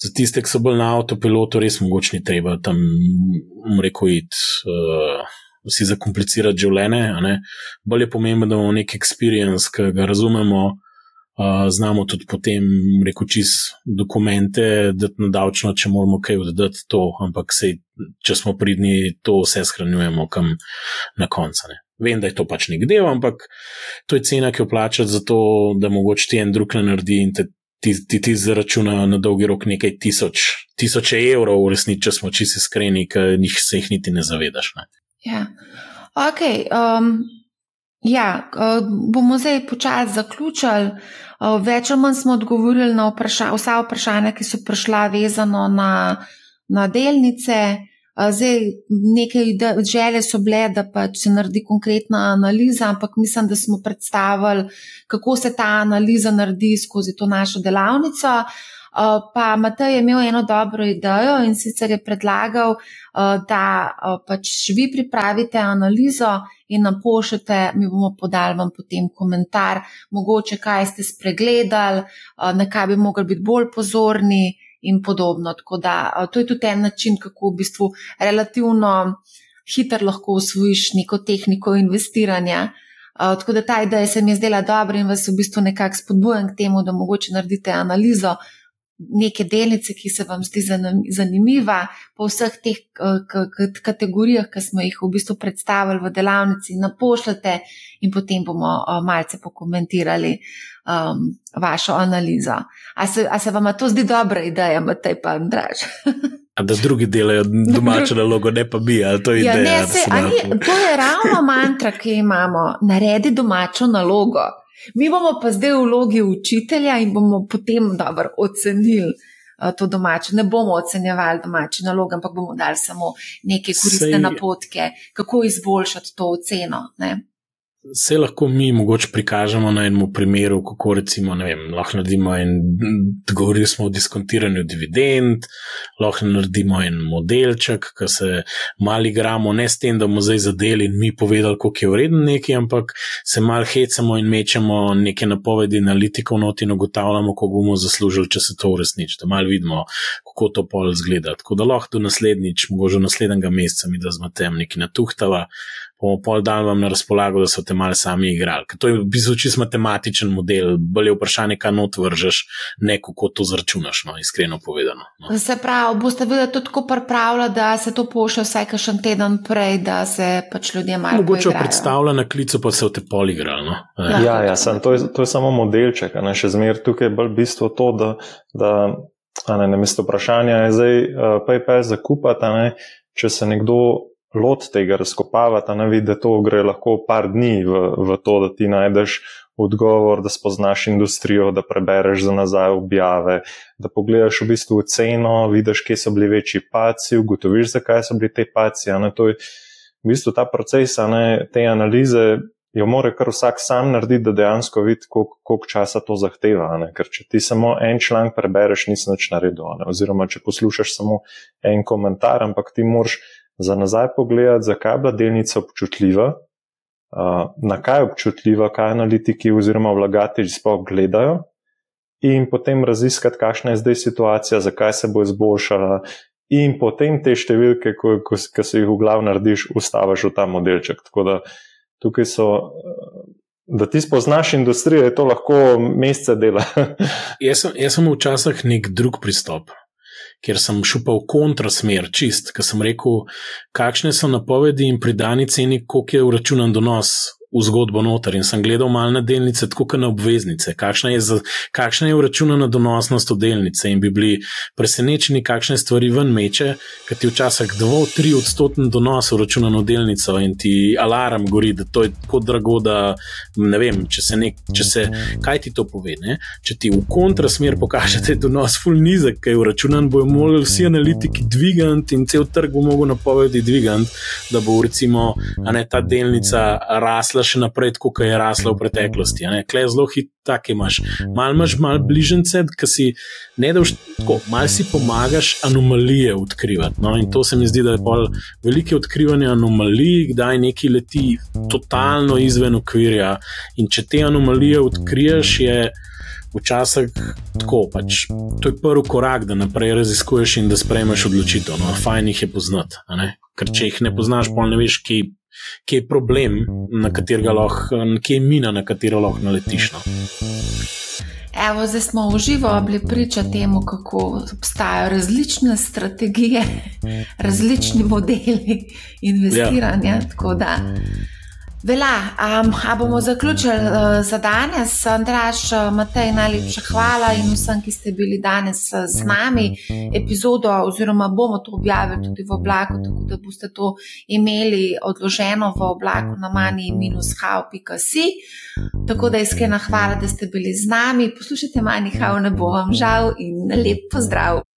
Za tiste, ki so bolj na avtopilotu, res mogoče ni treba tam, bom rekel, iti. Uh, Vsi zakomplicirati življenje, a ne. bolj je pomembno, da imamo nek experience, ki ga razumemo, znamo tudi potem, rekel, čist dokumente, da na davčno, če moramo kaj oddati to, ampak sej, če smo pridni, to vse shranjujemo kam na koncu. ne. Vem, da je to pač nek del, ampak to je cena, ki jo plačati za to, da mogoče ti en drug ne naredi in te ti, ti, ti zaračuna na dolgi rok nekaj tisoč, tisoče evrov, v resnici, če smo čisto iskreni, jih se jih niti ne zavedaš. Ne. Ja. Ok. Um, ja, bomo zdaj počasi zaključili. Več ali manj smo odgovorili na vpraša vsa vprašanja, ki so prišla vezano na, na delnice. Zdaj, ide- želje so bile, da pač se naredi konkretna analiza, ampak mislim, da smo predstavili, kako se ta analiza naredi skozi to našo delavnico. Uh, pa Matej je imel eno dobro idejo in sicer je predlagal, uh, da uh, pač vi pripravite analizo in nam pošljete, mi bomo podali vam potem komentar, mogoče kaj ste spregledali, na kaj bi mogli biti bolj pozorni in podobno. Tako da to je tudi en način, kako v bistvu relativno hitro lahko usvojiš neko tehniko investiranja. Tako da ta ideja se mi je zdela dobra in vas v bistvu nekako spodbujam k temu, da mogoče naredite analizo neke delnice, ki se vam zdi zanim- zanimiva, po vseh teh eh, kategorijah, ki smo jih v bistvu predstavili v delavnici, napošljete in potem bomo eh, malce pokomentirali um, vašo analizo. A se, a se vam to zdi dobra ideja, Matej pa Andraž? Da drugi delajo domačo nalogo, ne pa mi, ali to je Ja, ideja. ne, se, a ni, to je ravno mantra, ki jo imamo. Naredi domačo nalogo. Mi bomo pa zdaj v vlogi učitelja in bomo potem dobro ocenili uh, to domače. Ne bomo ocenjevali domače naloge, ampak bomo dali samo neke koristne Sej- napotke, kako izboljšati to oceno. Ne? Se lahko mi mogoče prikažemo na enem primeru, kako recimo, ne vem, lahko naredimo en, govorili smo o diskontiranju dividend, lahko naredimo en modelček, ki se mali igramo, ne s tem, da bomo zdaj zadeli in mi povedali, koliko je vreden neki, ampak se mal hecamo in mečemo neke napovedi analitikov not in ugotavljamo, koliko bomo zaslužili, če se to uresniči, da mal vidimo, kako to pol zgleda. Tako da lahko do naslednjič, mogoče naslednjega meseca mi da z matem neki natuhtava bomo pol dan vam na razpolago, da so te malo sami igrali. Ker to je v bistvu čisto matematičen model, bolje vprašanje, kaj not vržeš, ne kako to zračunaš, no, iskreno povedano. No. Se pravi, boste videli to tako pripravljati, da se to pošlje vsaj kakšen teden prej, da se pač ljudje malo. Mogoče predstavlja na klicu, pa se v te pol igrali. No. Ja, ja, ja sem, to, je, to je samo modelček, ne še zmer tukaj je bolj bistvo to, da. da Ne, na mesto vprašanja je zdaj, uh, PayPal zakupati, če se nekdo lot tega razkopavati, ne vidi, da to gre lahko par dni v, v to, da ti najdeš odgovor, da spoznaš industrijo, da prebereš za nazaj objave, da pogledaš v bistvu ceno, vidiš, kje so bili večji paci, ugotoviš, zakaj so bili te paci. To je v bistvu ta proces, ne, te analize. Jo mora kar vsak sam narediti, da dejansko vidi, koliko, koliko časa to zahteva. Ne? Ker če ti samo en članek prebereš, nisi nič naredil. Ne? Oziroma, če poslušaš samo en komentar, ampak ti moraš za nazaj pogledati, zakaj je bila delnica občutljiva, na kaj je občutljiva, kaj analitiki oziroma vlagatelji sploh gledajo, in potem raziskati, kakšna je zdaj situacija, zakaj se bo izboljšala, in potem te številke, ki se jih v glavu narediš, ustaviš v ta modelček. Tako da tukaj so. Da ti spoznaš industrijo, je to lahko mesece dela. jaz, sem, jaz sem včasih nek drug pristop ker sem šel pa v kontrasmer, čist, ker sem rekel, kakšne so napovedi in pri dani ceni, koliko je uračunan donos v zgodbo noter in sem gledal malo na delnice, tako kot na obveznice, kakšna je, za, kakšna je uračunana donosnost od delnice in bi bili presenečeni, kakšne stvari ven meče, ker ti včasih 2-3 odstotni donos uračunan v delnico in ti alarm gori, da to je tako drago, da ne vem, če se, nek, če se kaj ti to pove. Ne? Če ti v kontrasmer pokaže, da je donos full nizek, kaj je uračunan, bojo morali vsi analitiki dvigant in cel trg bo mogel napovedi dvigant, da bo recimo ne, ta delnica rasla rasla še naprej, kot je rasla v preteklosti. Klej zelo hitro, tako imaš. Mal imaš mal bližnjice, ki si ne da tako, mal si pomagaš anomalije odkrivati. No? In to se mi zdi, da je bolj velike odkrivanje anomalij, kdaj neki leti totalno izven okvirja. In če te anomalije odkriješ, je. Včasih tako, pač, to je prvi korak, da naprej raziskuješ in da sprejmeš odločitev. No, fajn jih je poznati, ker če jih ne poznaš, pol ne veš, ki kje je problem, na katerega lahko, kje je mina, na katero lahko naletiš. No. Evo, zdaj smo v živo bili priča temu, kako obstajajo različne strategije, različni modeli investiranja. Ja. Vela, um, a bomo zaključili uh, za danes. Andraš, uh, Matej, najlepša hvala in vsem, ki ste bili danes uh, z nami. Epizodo, oziroma bomo to objavili tudi v oblaku, tako da boste to imeli odloženo v oblaku na mani-how.si. Tako da iskrena hvala, da ste bili z nami. Poslušajte, mani-how, ne bo vam žal in lep pozdrav.